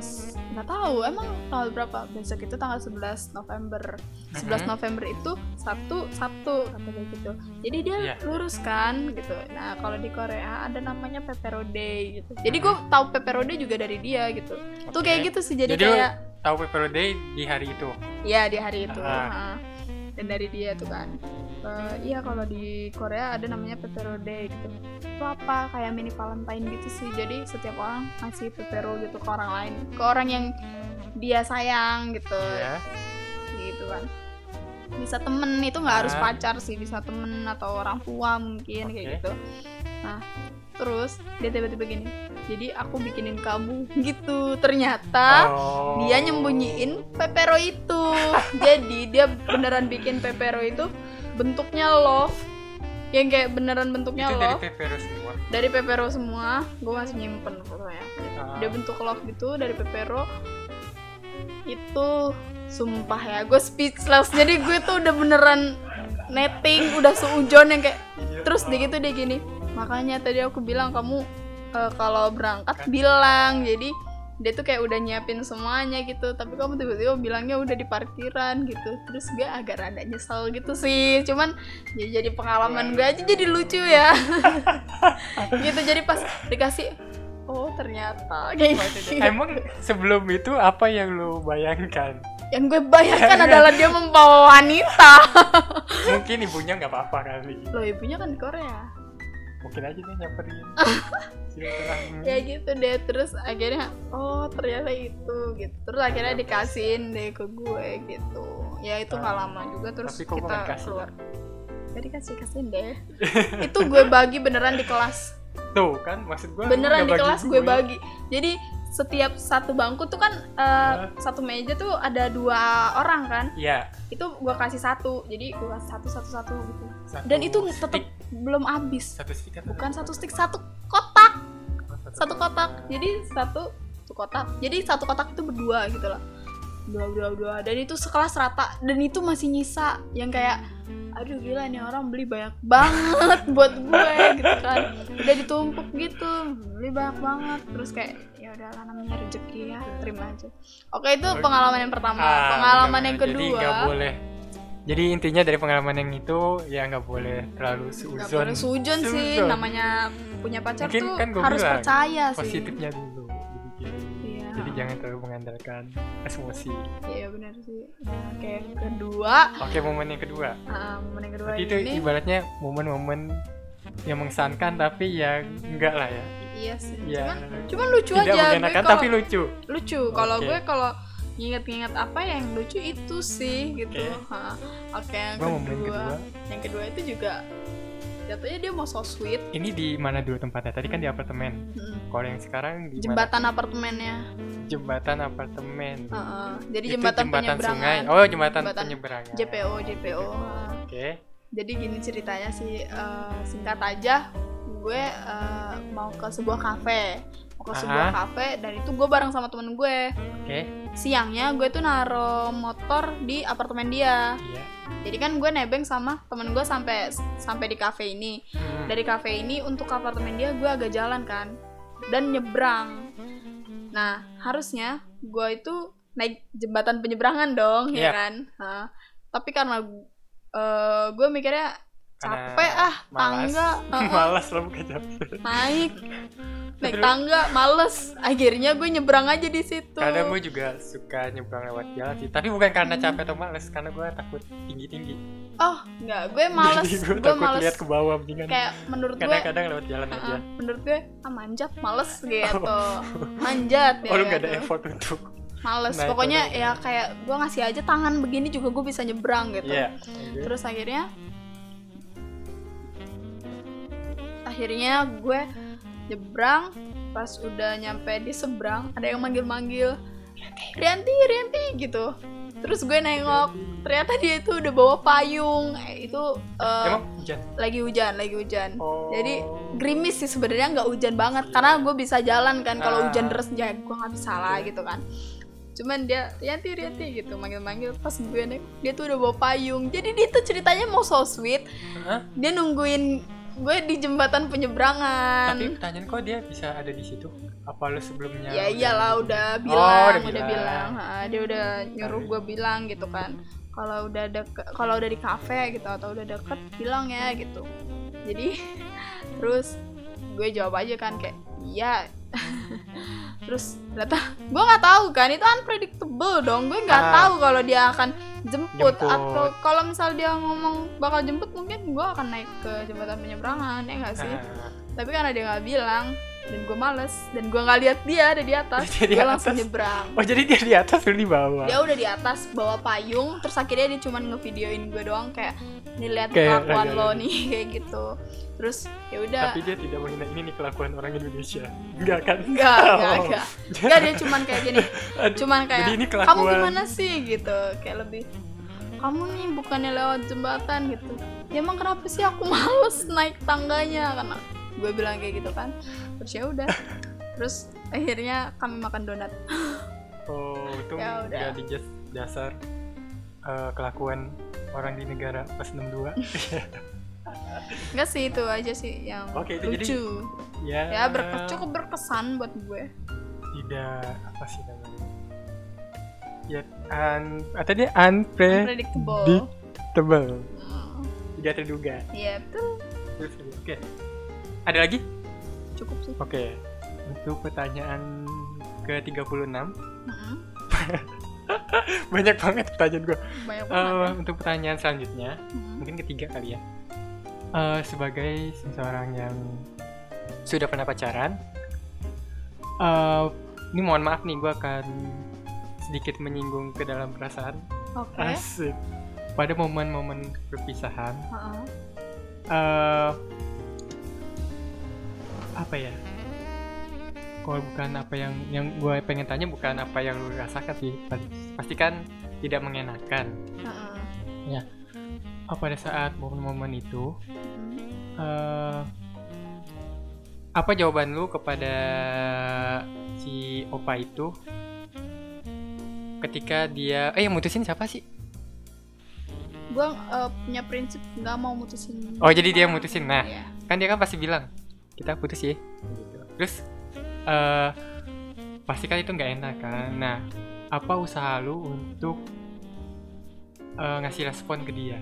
nggak tahu emang tanggal berapa besok itu tanggal 11 November 11 Mhm. November itu satu satu kata dia gitu jadi dia Iya. lurus kan gitu nah kalau di Korea ada namanya Pepero Day gitu jadi Mhm. gue tahu Pepero Day juga dari dia gitu tuh Oke. kayak gitu sih jadi, Jadi kayak tahu Pepero Day di hari itu ya di hari itu Ah. ha. dan dari dia tuh kan Eh, iya kalau di Korea ada namanya Pepero Day gitu. Itu apa? Kayak mini Valentine gitu sih. Jadi setiap orang ngasih Pepero gitu ke orang lain. Ke orang yang dia sayang gitu. Ya gitu kan. Bisa temen itu nggak harus Ah. pacar sih. Bisa temen atau orang tua mungkin kayak Oke. gitu. Nah terus dia tiba-tiba gini jadi aku bikinin kamu gitu. Ternyata Oh. dia nyembunyiin pepero itu. Jadi dia beneran bikin pepero itu bentuknya love yang kayak beneran bentuknya itu dari love Pepero semua. Dari pepero semua gue masih nyimpen fotonya Ah. dia bentuk love gitu dari pepero itu sumpah ya gue speechless. Jadi gue tuh udah beneran netting udah seujon yang kayak Iya. terus dia gitu dia gini. Makanya tadi aku bilang kamu eh, kalau berangkat bilang. Jadi dia tuh kayak udah nyiapin semuanya gitu tapi kamu tiba-tiba bilangnya udah di parkiran gitu. Terus gue agak rada nyesel gitu sih cuman ya jadi pengalaman gue aja jadi lucu ya. Gitu jadi pas dikasih oh ternyata. Kayak gitu. Emang sebelum itu apa yang lu bayangkan? yang gue bayangkan adalah dia membawa wanita. Mungkin ibunya nggak apa-apa kali. loh ibunya kan di Korea. Mungkin aja dia nyamperin. Ya gitu deh terus akhirnya oh ternyata itu gitu. Terus akhirnya dikasihin deh ke gue gitu. Ya itu nggak lama juga terus Tapi kok kita kasih? keluar. Ya dikasih kasihin deh. Itu gue bagi beneran di kelas. Tuh kan? Maksud lu beneran di kelas gue bagi. Jadi setiap satu bangku tuh kan eh, satu meja tuh ada dua orang kan? Iya. itu gue kasih satu jadi gue kasih satu satu satu gitu. Satu dan itu tetap belum habis. Satu stick atau bukan satu stick satu kotak. Satu, satu kotak. Jadi satu satu kotak. Jadi satu kotak itu berdua gitu loh. Dua dua dua dan itu sekelas rata. Dan itu masih nyisa. Yang kayak aduh gila nih orang beli banyak banget buat gue gitu kan. Udah ditumpuk gitu. Beli banyak banget. Terus kayak ya udah namanya rezeki ya terima aja oke itu pengalaman yang pertama Ah, pengalaman bener. yang Jadi kedua nggak boleh. Jadi intinya dari pengalaman yang itu ya nggak boleh terlalu nggak boleh sujon sih namanya punya pacar Mungkin tuh kan harus bilang, percaya sih Positifnya dulu. dibikin. iya Jadi jangan terlalu mengandalkan emosi. iya benar sih yang kedua Oke momen yang kedua. ah, momen yang kedua Berarti itu ini ibaratnya momen-momen yang mengesankan tapi ya enggak lah ya. Iya sih Ya, cuman cuman lucu tidak aja mengenakan tapi lucu. lucu kalau Oke. gue kalau nginget-nginget apa yang lucu itu sih gitu Oke. Ha. oke yang Gua momen kedua kedua. yang kedua itu juga jatuhnya dia mau so sweet Ini di mana dulu tempatnya? Tadi kan di apartemen. Mm. Kalau yang sekarang di mana? jembatan apartemennya jembatan apartemen. Heeh. jadi Itu jembatan, sungai. penyeberangan Oh, jembatan, Jembatan penyeberangan. JPO JPO. Oke. jadi gini ceritanya sih eh, singkat aja gue eh, mau ke sebuah kafe mau ke sebuah Ah. kafe dan itu gue bareng sama temen gue Oke. siangnya gue tuh naro motor di apartemen dia Iya. jadi kan gue nebeng sama temen gue sampai sampai di kafe ini Hmm. dari kafe ini untuk apartemen dia gue agak jalan kan dan nyebrang nah harusnya gue itu naik jembatan penyeberangan dong Iya. ya kan Hah. tapi karena eh, gue mikirnya Karena capek ah malas. tangga Malas lo bukan capek. naik naik tangga males akhirnya gue nyebrang aja di situ Kadang gue juga suka nyebrang lewat jalan sih, tapi bukan karena capek atau males, karena gue takut tinggi-tinggi. oh nggak gue males Jadi gue gue takut males lihat ke bawah mendingan. kayak menurut gue Kadang-kadang lewat jalan aja. Ah, menurut gue ah manjat males gitu manjat ya Oh, lu gak ada gitu. effort untuk males naik pokoknya ya kayak gue ngasih aja tangan begini juga gue bisa nyebrang gitu. Oke. terus akhirnya akhirnya gue nyebrang pas udah nyampe di seberang ada yang manggil-manggil Rianti Rianti gitu. Terus gue nengok ternyata dia itu udah bawa payung. Eh, itu eh, Emang hujan? lagi hujan lagi hujan. Oh. jadi gerimis sih sebenarnya nggak hujan banget. Karena gue bisa jalan kan kalau Ah. hujan deras ya gue nggak bisa lah gitu kan. Cuman dia Rianti Rianti gitu manggil-manggil. Pas gue naik dia tuh udah bawa payung. Jadi dia tuh ceritanya mau so sweet. Hah? dia nungguin gue di jembatan penyeberangan Tapi pertanyaan kok dia bisa ada di situ? Apa lu sebelumnya? ya iyalah udah Oh, bilang udah udah, bilang. bilang Ha, dia udah nyuruh gue bilang gitu kan kalau udah deket kalau udah di kafe gitu atau udah deket bilang ya gitu jadi terus gue jawab aja kan kayak iya terus ternyata gue nggak tahu kan itu unpredictable dong gue nggak Ah. tahu kalau dia akan jemput, Jemput. atau kalau misal dia ngomong bakal jemput mungkin gue akan naik ke jembatan penyeberangan ya nggak sih Ah, tapi karena dia nggak bilang dan gue males dan gue nggak lihat dia ada di atas Dia gue langsung atas? nyebrang Oh jadi dia di atas lu di bawah. dia udah di atas bawa payung terus akhirnya dia cuman ngevideoin gue doang kayak nih lihat kelakuan lo nih kayak gitu terus ya udah Tapi dia tidak menghina ini nih kelakuan orang Indonesia. Enggak kan? enggak enggak Oh. enggak enggak dia cuman kayak gini cuman kayak Jadi ini kamu kelakuan. gimana sih gitu kayak lebih kamu nih bukannya lewat jembatan gitu ya emang kenapa sih aku males naik tangganya karena gue bilang kayak gitu kan terus ya udah terus akhirnya kami makan donat Oh, itu Ya udah. jas- dasar eh, kelakuan orang di negara pas 62. Enggak sih itu aja sih yang Oke, itu jadi- lucu ya. ya berke- cukup berkesan buat gue Tidak apa sih namanya? Ya, un, atau dia unpredictable. unpredictable Hmm, Tidak terduga. iya betul Terus, Oke. Ada lagi? cukup sih Oke. Untuk pertanyaan ke-36 Mm-mm. banyak banget pertanyaan gue. banyak Eh, banget ya. untuk pertanyaan selanjutnya, Mm. mungkin ketiga kali ya. Eh, sebagai seseorang yang sudah pernah pacaran, eh, ini mohon maaf nih gue akan sedikit menyinggung ke dalam perasaan. oke Asik. Pada momen-momen perpisahan, Heeh. eh apa ya? Kalau bukan apa yang yang gue pengen tanya bukan apa yang lu rasakan sih, pasti, kan tidak mengenakan. Heeh. Oh, pada saat momen-momen itu, eh apa jawaban lu kepada si opa itu ketika dia eh yang mutusin siapa sih? gue eh, punya prinsip nggak mau mutusin Oh jadi dia mutusin. Nah Iya. kan dia kan pasti bilang kita putus ya. Gitu. Terus eh pasti kan itu nggak enak kan. Nah apa usaha lu untuk eh, ngasih respon ke dia?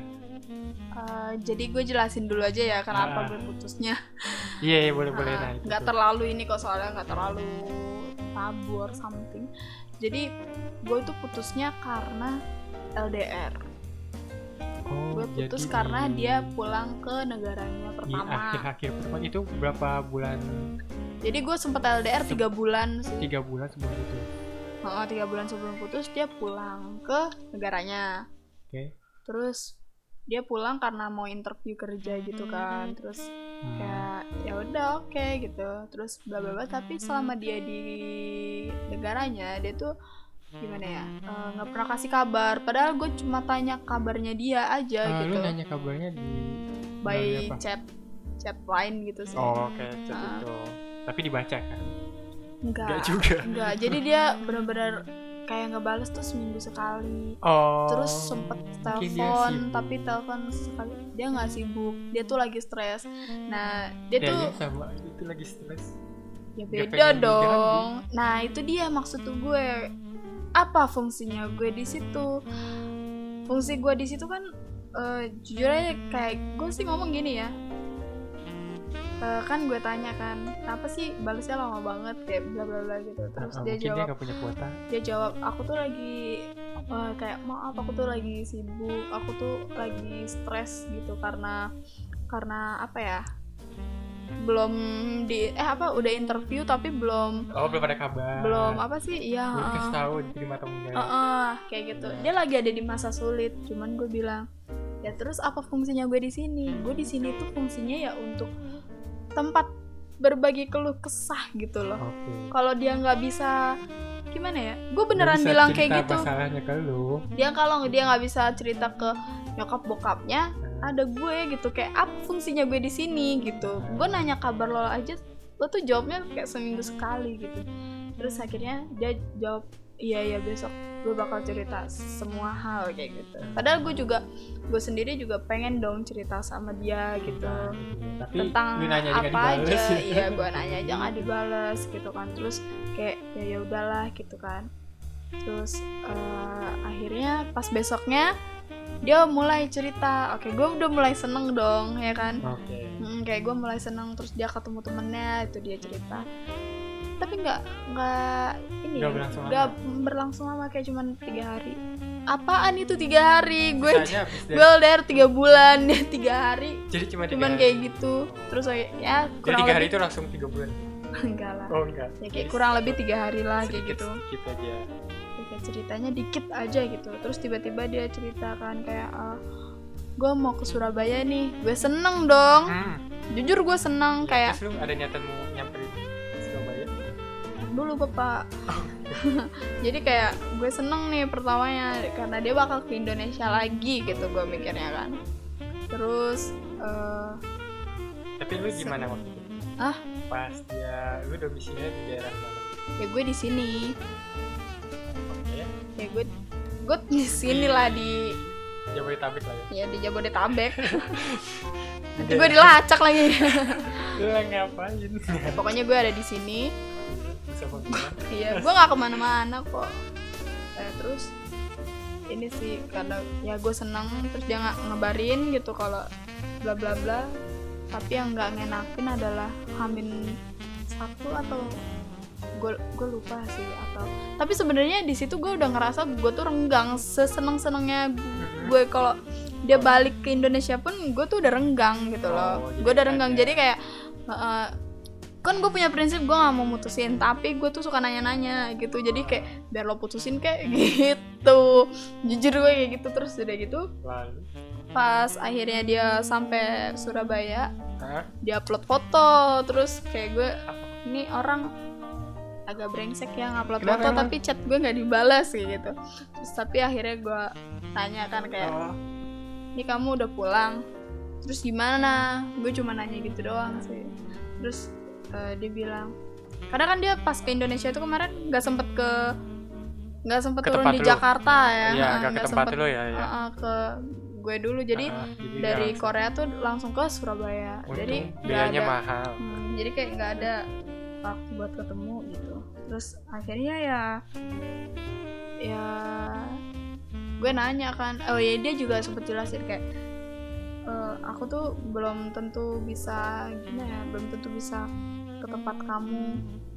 Eh, jadi gue jelasin dulu aja ya kenapa gue putusnya. Iya iya boleh boleh. Ah, nah nggak terlalu ini kok soalnya nggak terlalu tabu or something. Jadi gue itu putusnya karena LDR Oh, gue putus jadi karena di- dia pulang ke negaranya di pertama. akhir-akhir pertemuan itu berapa bulan? Jadi gue sempet LDR tiga bulan sih. Tiga bulan sebelum itu. Oh, tiga bulan sebelum putus dia pulang ke negaranya. Oke. Terus dia pulang karena mau interview kerja gitu kan. Terus kayak ya udah oke gitu. Terus bla bla bla. Tapi selama dia di negaranya dia tuh gimana ya eh, nggak pernah kasih kabar. Padahal gue cuma tanya kabarnya dia aja Ah, gitu. lu nanya kabarnya di by chat chat line gitu sih. Oh oke chat Ah. itu. Tapi dibaca kan? Enggak enggak juga. Enggak jadi dia benar-benar kayak ngebales tuh seminggu sekali. Oh terus sempet dia telepon tapi telepon sekali. Dia nggak sibuk dia tuh lagi stres. Nah dia tuh Kayaknya sama itu lagi stres. Ya Dia beda dong. nah itu dia maksud tuh gue. Apa fungsinya gue di situ? Fungsi gue di situ kan eh, jujur aja kayak gue sih ngomong gini ya Eh, kan gue tanya kan kenapa sih balasnya lama banget? Kayak bla bla bla gitu. Terus Ah, dia mungkin dia jawab nggak punya kuota. dia jawab aku tuh lagi eh, kayak maaf aku tuh lagi sibuk aku tuh lagi stres gitu karena karena apa ya belum di eh apa udah interview tapi belum oh belum ada kabar. belum apa sih? Iya belum kasih tahu diterima atau enggak. Heeh, kayak gitu. Dia lagi ada di masa sulit cuman gue bilang ya terus apa fungsinya gue di sini? Gue di sini tuh fungsinya ya untuk tempat berbagi keluh kesah gitu loh. Oke. Kalau dia nggak bisa gimana ya? Gue beneran bisa bilang kayak gitu. masalahnya ke lu. Dia kalau dia nggak bisa cerita ke nyokap bokapnya Nah, ada gue gitu. Kayak apa fungsinya gue di sini gitu. Gue nanya kabar lo aja lo tuh jawabnya kayak seminggu sekali gitu. Terus akhirnya dia jawab iya iya besok gue bakal cerita semua hal kayak gitu. Padahal gue juga gue sendiri juga pengen dong cerita sama dia gitu. Tapi tentang lu nanya aja nggak apa aja. Iya gue nanya aja nggak dibales gitu kan. Terus kayak ya ya udahlah gitu kan. Terus eh, akhirnya pas besoknya dia mulai cerita. Oke gue udah mulai seneng dong ya kan. Oke. Mm, kayak gue mulai seneng terus dia ketemu temennya itu dia cerita tapi nggak nggak ini Nggak ya, berlangsung nggak berlangsung lama kayak cuman tiga hari. Apaan itu tiga hari? Gue gue LDR tiga bulan dia tiga hari. Jadi cuma tiga cuman hari. kayak gitu. Terus kayak ya jadi kurang tiga hari lebih itu langsung tiga bulan? Enggak lah. Oh enggak. Ya kayak kurang lebih tiga hari lah kayak gitu. sedikit aja. Ya, kayak ceritanya dikit aja gitu. Terus tiba-tiba dia ceritakan kayak gue mau ke Surabaya nih. Gue seneng dong. Hmm. jujur gue seneng kayak terus lu ada niatan mau Surabaya dulu bapak. Jadi kayak gue seneng nih pertamanya karena dia bakal ke Indonesia lagi gitu gue mikirnya kan. Terus eh, tapi lu gimana waktu itu? Ah? pas dia lu domisilinya di daerah mana? Ya gue di sini. Oke. Ya gue gue di sini lah di Jabodetabek lah ya? Ya di Jabodetabek. Nanti gue dilacak lagi. Lu lagi ngapain? Ya, pokoknya gue ada di sini iya gue nggak ke mana-mana kok. Eh, terus ini sih karena ya gue seneng terus dia nggak ngebarin gitu kalau bla bla bla. Tapi yang nggak ngenakin adalah hamin satu atau gue gue lupa sih atau tapi sebenarnya di situ gue udah ngerasa gue tuh renggang seseneng senengnya gue kalau dia balik ke Indonesia pun gue tuh udah renggang gitu loh. Oh, gue udah renggang jadi kayak eh, kan gue punya prinsip gue gak mau mutusin tapi gue tuh suka nanya-nanya gitu. Jadi kayak biar lo putusin kayak gitu. Jujur gue kayak gitu terus udah gitu. Lalu? Pas akhirnya dia sampai Surabaya Hah? dia upload foto. Terus kayak gue ini orang agak brengsek ya ngupload foto emang? tapi chat gue nggak dibalas kayak gitu. Terus tapi akhirnya gue tanya kan kayak oh. Ini kamu udah pulang? Terus gimana? Gue cuma nanya gitu doang sih. Terus eh, dia bilang karena kan dia pas ke Indonesia itu kemarin nggak sempet ke nggak sempet Ke turun di lu. Jakarta ya. Iya Ah, agak ke nggak tempat sempet, lu ya ya ah, ah, ke gue dulu. Jadi Ah, dia dari langsung. Korea tuh langsung ke Surabaya. Untung jadi nggak biayanya ada. mahal. Hmm, jadi kayak nggak ada waktu buat ketemu gitu. Terus akhirnya ya ya gue nanya kan. Oh ya dia juga sempet jelasin kayak "Eh, aku tuh belum tentu bisa gimana ya belum tentu bisa ke tempat kamu.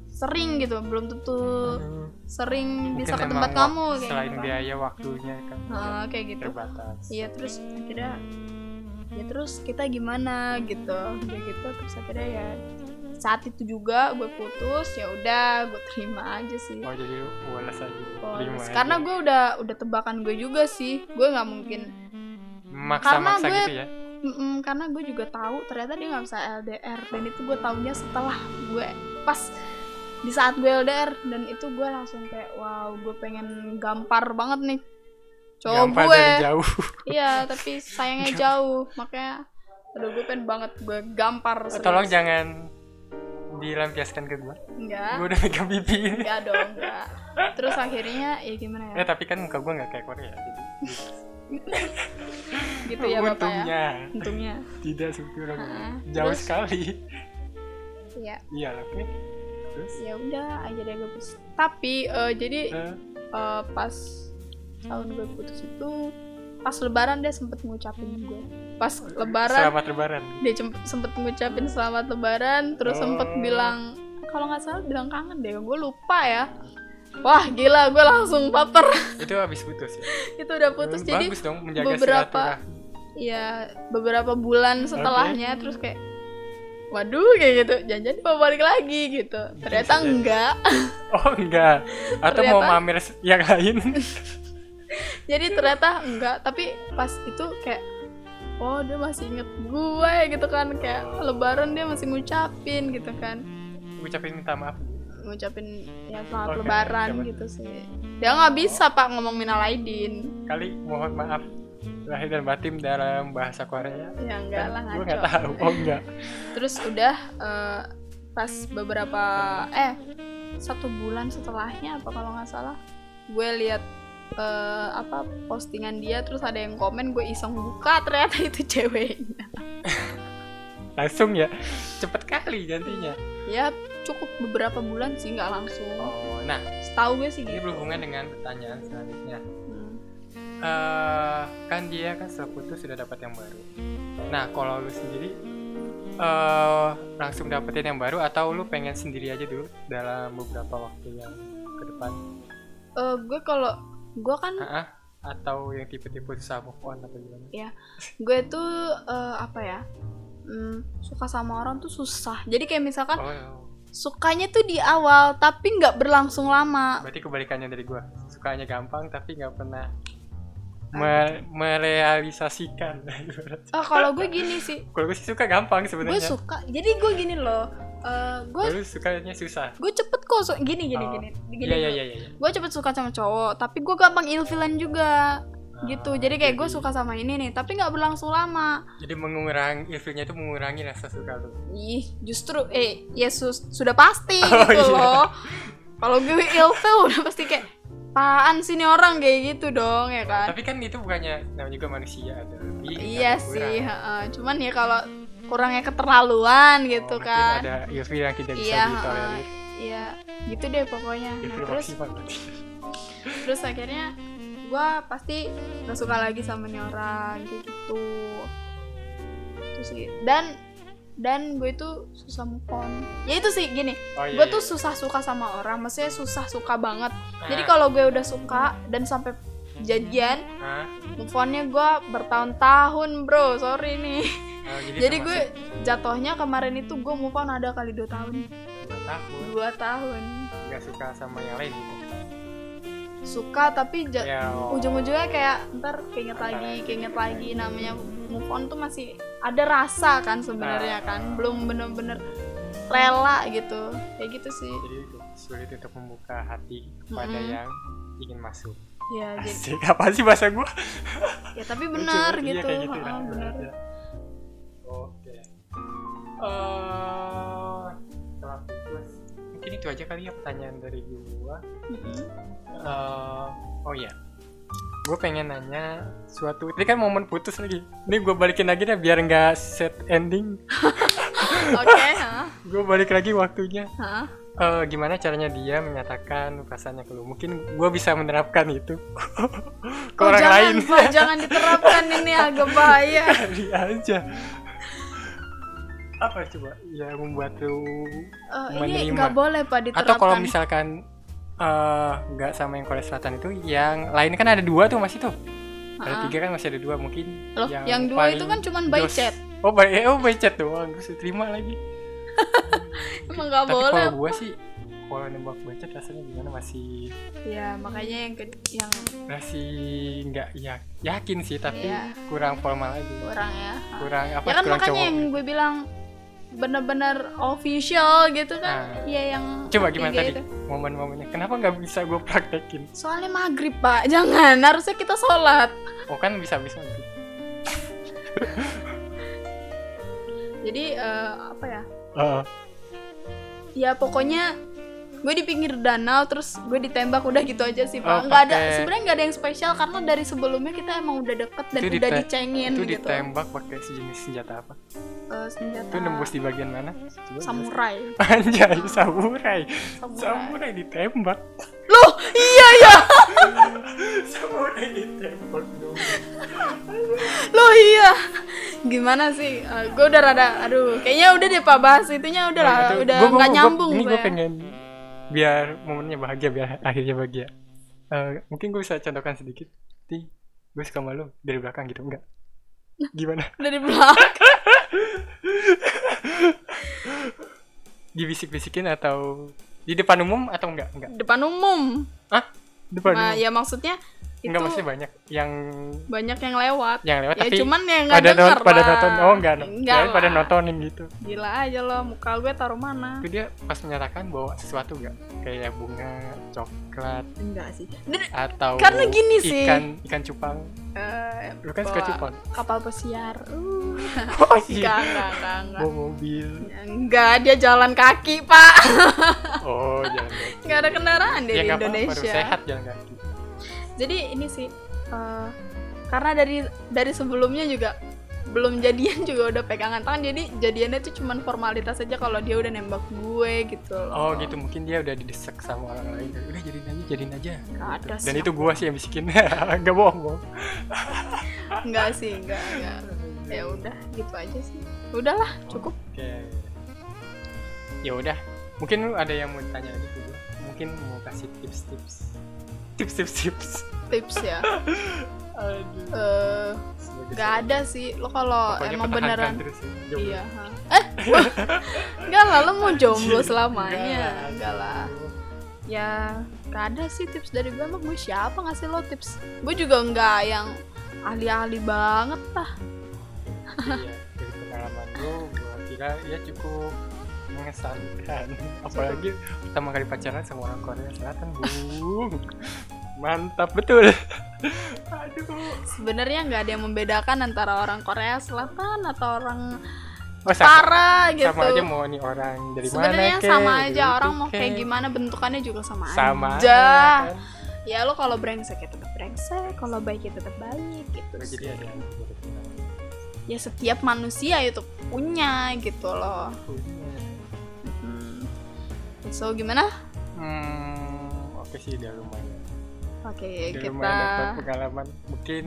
Sering gitu belum tentu Hmm. sering bisa Mungkin ke tempat kamu kayak selain gitu. biaya waktunya kan Ah, kayak gitu. terbatas. Iya terus akhirnya ya terus kita gimana gitu. Kayak gitu terus akhirnya ya saat itu juga gue putus ya udah gue terima aja sih. Oh jadi aja karena gue udah udah tebakan gue juga sih. Gue nggak mungkin maksa-maksa karena gue- gitu ya Mm-mm, karena gue juga tahu ternyata dia nggak bisa LDR dan itu gue taunya setelah gue pas di saat gue LDR dan itu gue langsung kayak wow gue pengen gampar banget nih. Cowok gampang gue. dari jauh. Iya tapi sayangnya jauh makanya aduh gue pengen banget gue gampar serius. tolong jangan dilampiaskan ke gue. Enggak. Gue udah pegang pipi enggak dong enggak. Terus akhirnya ya gimana ya? Ya tapi kan muka gue nggak kayak Korea jadi gitu ya bapak ya? Untungnya. Untungnya. Tidak sebetulnya Ah, jauh terus? sekali. Ya iya oke. Terus? Ya udah aja deh gue putus tapi eh, jadi eh, eh, pas tahun gue putus itu pas lebaran dia sempet ngucapin gue. Pas lebaran selamat lebaran. dia sempet ngucapin selamat lebaran terus sempet Oh. bilang kalau nggak salah bilang kangen deh gue lupa ya. Wah gila gue langsung baper. Itu habis putus ya? Itu udah putus Hmm, jadi bagus dong menjaga beberapa. Ya beberapa bulan setelahnya terus kayak waduh kayak gitu jangan mau balik lagi gitu. Ternyata jadi. enggak. Oh enggak. Atau mau Ternyata- mamer yang lain. Jadi ternyata enggak tapi pas itu kayak oh dia masih inget gue gitu kan kayak lebaran dia masih ngucapin gitu kan. Ucapin minta maaf. Ngucapin ya selamat Oke, lebaran gitu sih. Dia nggak bisa pak ngomong minal aidin kali mohon maaf lahir dan batin dalam bahasa Korea. Ya enggak lah gue nggak tahu oh enggak. Terus udah eh, pas beberapa eh satu bulan setelahnya apa kalau nggak salah gue lihat eh, apa postingan dia terus ada yang komen gue iseng buka ternyata itu ceweknya. Langsung ya? Cepet kali gantinya ya cukup beberapa bulan sih nggak langsung. Oh nah. Setahu gue sih ini gitu. berhubungan dengan pertanyaan selanjutnya Eh kan dia kan setelah putus sudah dapat yang baru. Nah, kalau lu sendiri eh langsung dapetin yang baru atau lu pengen sendiri aja dulu dalam beberapa waktu yang ke depan? Eh, gue kalau gue kan Ah, ah. atau yang tipe-tipe susah move on atau gimana? gue tuh eh, apa ya hmm, suka sama orang tuh susah jadi kayak misalkan Oh, sukanya tuh di awal tapi nggak berlangsung lama berarti kebalikannya dari gua. Sukanya gampang tapi nggak pernah me- merealisasikan. oh kalau gue gini sih kalau gue sih suka gampang gue sebenarnya. suka jadi gue gini loh eh, gue lu sukanya susah. gue cepet kok su- gini gini Oh. gini gini Iya iya iya iya. gue cepet suka sama cowok tapi gue gampang ilfilan juga gitu Ah, jadi kayak gue suka sama ini nih tapi nggak berlangsung lama Jadi mengurangi ilfilnya itu mengurangi rasa suka lu. ih justru eh ya sus- sudah pasti Oh, gitu iya. loh kalau gue ilfil udah pasti kayak apaan sih nih orang kayak gitu dong ya kan? Tapi kan itu bukannya namanya juga manusia ada lebih. iya sih heeh. cuman ya kalau kurangnya keterlaluan gitu Oh, mungkin kan. Ada ilfil yang tidak bisa Iya, ditolerir. iya gitu deh pokoknya. Nah, terus terus akhirnya gue pasti gak suka lagi sama nih orang kayak gitu. Itu sih dan dan gue itu susah move on. Ya itu sih gini. Oh, iya, gue iya. tuh susah suka sama orang maksudnya susah suka banget. Jadi Ah, kalau gue udah suka dan sampai jadian ah, move onnya gue bertahun-tahun bro. Sorry nih. Oh, jadi, jadi gue jatuhnya kemarin itu gue move on ada kali dua tahun. Dua tahun? Dua tahun. Nggak suka sama yang lain gitu. suka tapi ja- Ya, oh. ujung-ujungnya kayak ntar keinget lagi keinget lagi. Namanya move on tuh masih ada rasa kan sebenarnya kan belum bener-bener rela gitu kayak gitu sih Jadi itu sulit untuk membuka hati kepada Mm-mm. yang ingin masuk. ya jadi Asik, apa sih bahasa gua? ya tapi benar Lucu, iya, gitu, gitu lah. benar Iya. Oke. Setelah putus, mungkin itu aja kali ya pertanyaan dari gua. Mm-mm. Eh, oh iya, gue pengen nanya suatu. Ini kan momen putus lagi. Ini gue balikin lagi deh biar nggak set ending. oke heeh, Gue balik lagi waktunya. heeh. Eh, gimana caranya dia menyatakan perasaannya ke lu? Mungkin gue bisa menerapkan itu ke Oh, orang jangan, lain. Pak, jangan diterapkan ini agak bahaya Kali aja. Apa coba yang membuat lu Eh, ini nggak boleh pak diterapkan atau kalau misalkan eh, nggak sama yang Korea Selatan itu yang lain kan ada dua tuh masih tuh ada Heeh. tiga kan masih ada dua mungkin. Loh, yang, dua itu kan cuman by jos. chat. Oh by eh, oh by chat doang gue terima lagi. Emang nggak tapi boleh. kalau gue sih kalau nembak by chat rasanya gimana masih ya makanya yang ke yang masih nggak ya yakin sih tapi Iya. kurang formal aja kurang ya. Kurang apa ya kan kurang makanya cowok yang gue bilang bener-bener official gitu kan Ah. ya yang coba gimana tadi itu. momen-momennya kenapa nggak bisa gue praktekin soalnya maghrib pak jangan harusnya kita sholat oh kan bisa bisa gitu. jadi eh, apa ya Heeh. ya pokoknya gue di pinggir danau terus gue ditembak udah gitu aja sih Oh, pak nggak ada sebenarnya nggak ada yang spesial karena dari sebelumnya kita emang udah deket dan Itu udah dicengin itu gitu. ditembak pakai sejenis senjata apa? Eh, senjata itu nembus di bagian mana? Coba samurai. Anjay samurai. Samurai. Samurai ditembak. Loh iya ya samurai ditembak dong. Loh iya. Gimana sih? Eh, gue udah rada aduh kayaknya udah deh pak bahas. Itunya udah lah Nah, itu- udah nggak nyambung ini gue. saya. pengen biar momennya bahagia biar akhirnya bahagia. Eh, mungkin gue bisa contohkan sedikit. Ti gue suka malu dari belakang gitu enggak? Gimana? Dari belakang. Dibisik-bisikin atau di depan umum atau enggak? Enggak. Depan umum. Depan Nah, umum? ya maksudnya enggak maksudnya banyak yang banyak yang lewat. Yang lewat ya tapi cuman yang nggak pada denger pada nonton oh enggak enggak Kirain pada nontonin gitu. Gila aja lo muka gue taruh mana? Itu dia pas menyatakan bawa sesuatu enggak kayak bunga coklat enggak sih. Dan, atau Karena gini sih. ikan ikan cupang. Eh, lu kan suka cupang? Kapal pesiar. Uh. oh enggak enggak enggak enggak. Bawa mobil. Enggak dia jalan kaki pak. Oh jalan kaki. Nggak ada kendaraan ya di nggak apa-apa, baru Indonesia. sehat jalan kaki jadi ini sih eh, karena dari dari sebelumnya juga belum jadian juga udah pegangan tangan jadi jadiannya tuh cuman formalitas aja kalau dia udah nembak gue gitu loh. Oh gitu. Mungkin dia udah didesak sama orang lain. Udah jadiin aja jadiin aja. Nggak ada dan itu gua sih yang bisikin. Nggak bohong bohong. Enggak sih enggak enggak ya udah gitu aja sih. Udahlah cukup. Oke. Ya udah. Mungkin lu ada yang mau tanya lagi gua mungkin mau kasih tips-tips tips-tips tips tips. Ya? Aduh. Eh sebagai nggak seorang- ada sih. Lo kalau emang beneran ya, iya ha. eh enggak lah lo mau jomblo selamanya. Enggak, enggak lah. Ya gak ada sih tips dari gue emang gue siapa ngasih lo tips? Gue juga nggak yang ahli-ahli banget lah. Iya dari pengalaman lu gua kira ya cukup mengesankan. Apalagi pertama kali pacaran sama orang Korea Selatan bu. Mantap betul. Aduh. Sebenarnya nggak ada yang membedakan antara orang Korea Selatan atau orang oh, sama, gitu. Sama aja mau nih orang dari mana sebenarnya sama dari aja orang mau kek. kayak gimana bentukannya juga sama, sama aja kan? ya lo kalau brengsek ya tetap brengsek kalau baik ya tetap baik gitu Oh, sih. jadi ada yang ya setiap manusia itu punya gitu loh. Punya. So gimana? Hmm oke sih udah lumayan. Oke udah kita lumayan dapat pengalaman. Mungkin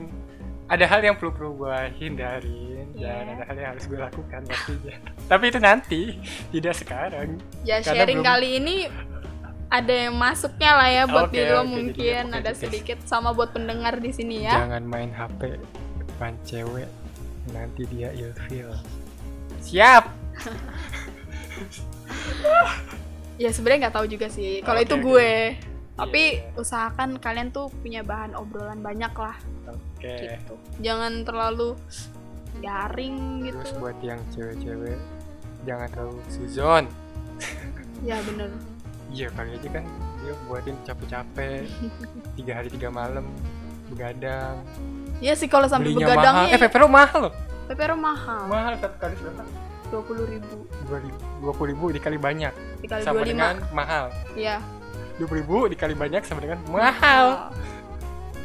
ada hal yang perlu perlu gue hindarin dan Iya. ada hal yang harus gue lakukan pastinya. Tapi itu nanti tidak sekarang. Ya karena sharing belum- kali ini ada yang masuknya lah ya buat Oke, diri jadi mungkin. oke, ada sedikit sama buat pendengar di sini ya. Jangan main HP depan cewek nanti dia ilfeel. Siap ya sebenarnya nggak tahu juga sih. Kalau Oke, itu oke. gue. tapi Iya. usahakan kalian tuh punya bahan obrolan banyak lah. Oke. Gitu. Jangan terlalu garing gitu. Terus buat yang cewek-cewek jangan terlalu suzon ya bener. Iya kali aja kan. Dia buatin capek-capek. Tiga hari tiga malam begadang. Ya sih kalau sampai belinya mahal. Eh pepero mahal loh. Pepero mahal. Mahal satu kali berapa puluh ribu dua puluh ribu dikali banyak. Dikali sama dua lima. dengan mahal. Ya dua puluh ribu dikali banyak sama dengan mahal.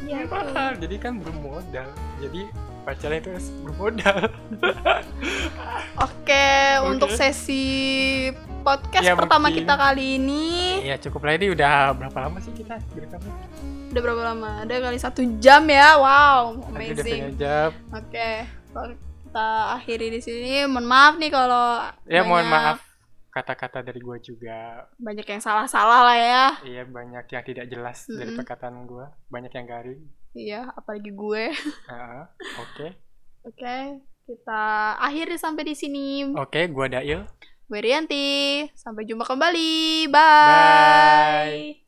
Iya tuh. mahal. Jadi kan bermodal. Jadi pacarnya itu harus bermodal. Oke, untuk sesi podcast Ya, pertama mungkin. kita kali ini. Ya cukup lah. Ini udah berapa lama sih kita direkamnya udah berapa lama? Ada kali satu jam ya, wow, amazing. Oke, kalau kita akhiri di sini. Mohon maaf nih kalau ya mohon banyak- maaf kata-kata dari gue juga banyak yang salah-salah lah ya. iya banyak yang tidak jelas dari Mm-mm. perkataan gue banyak yang garing Iya, apalagi gue. Oke Oke, kita akhiri sampai di sini. oke gue Dail Gue Rianti, sampai jumpa kembali. Bye. Bye.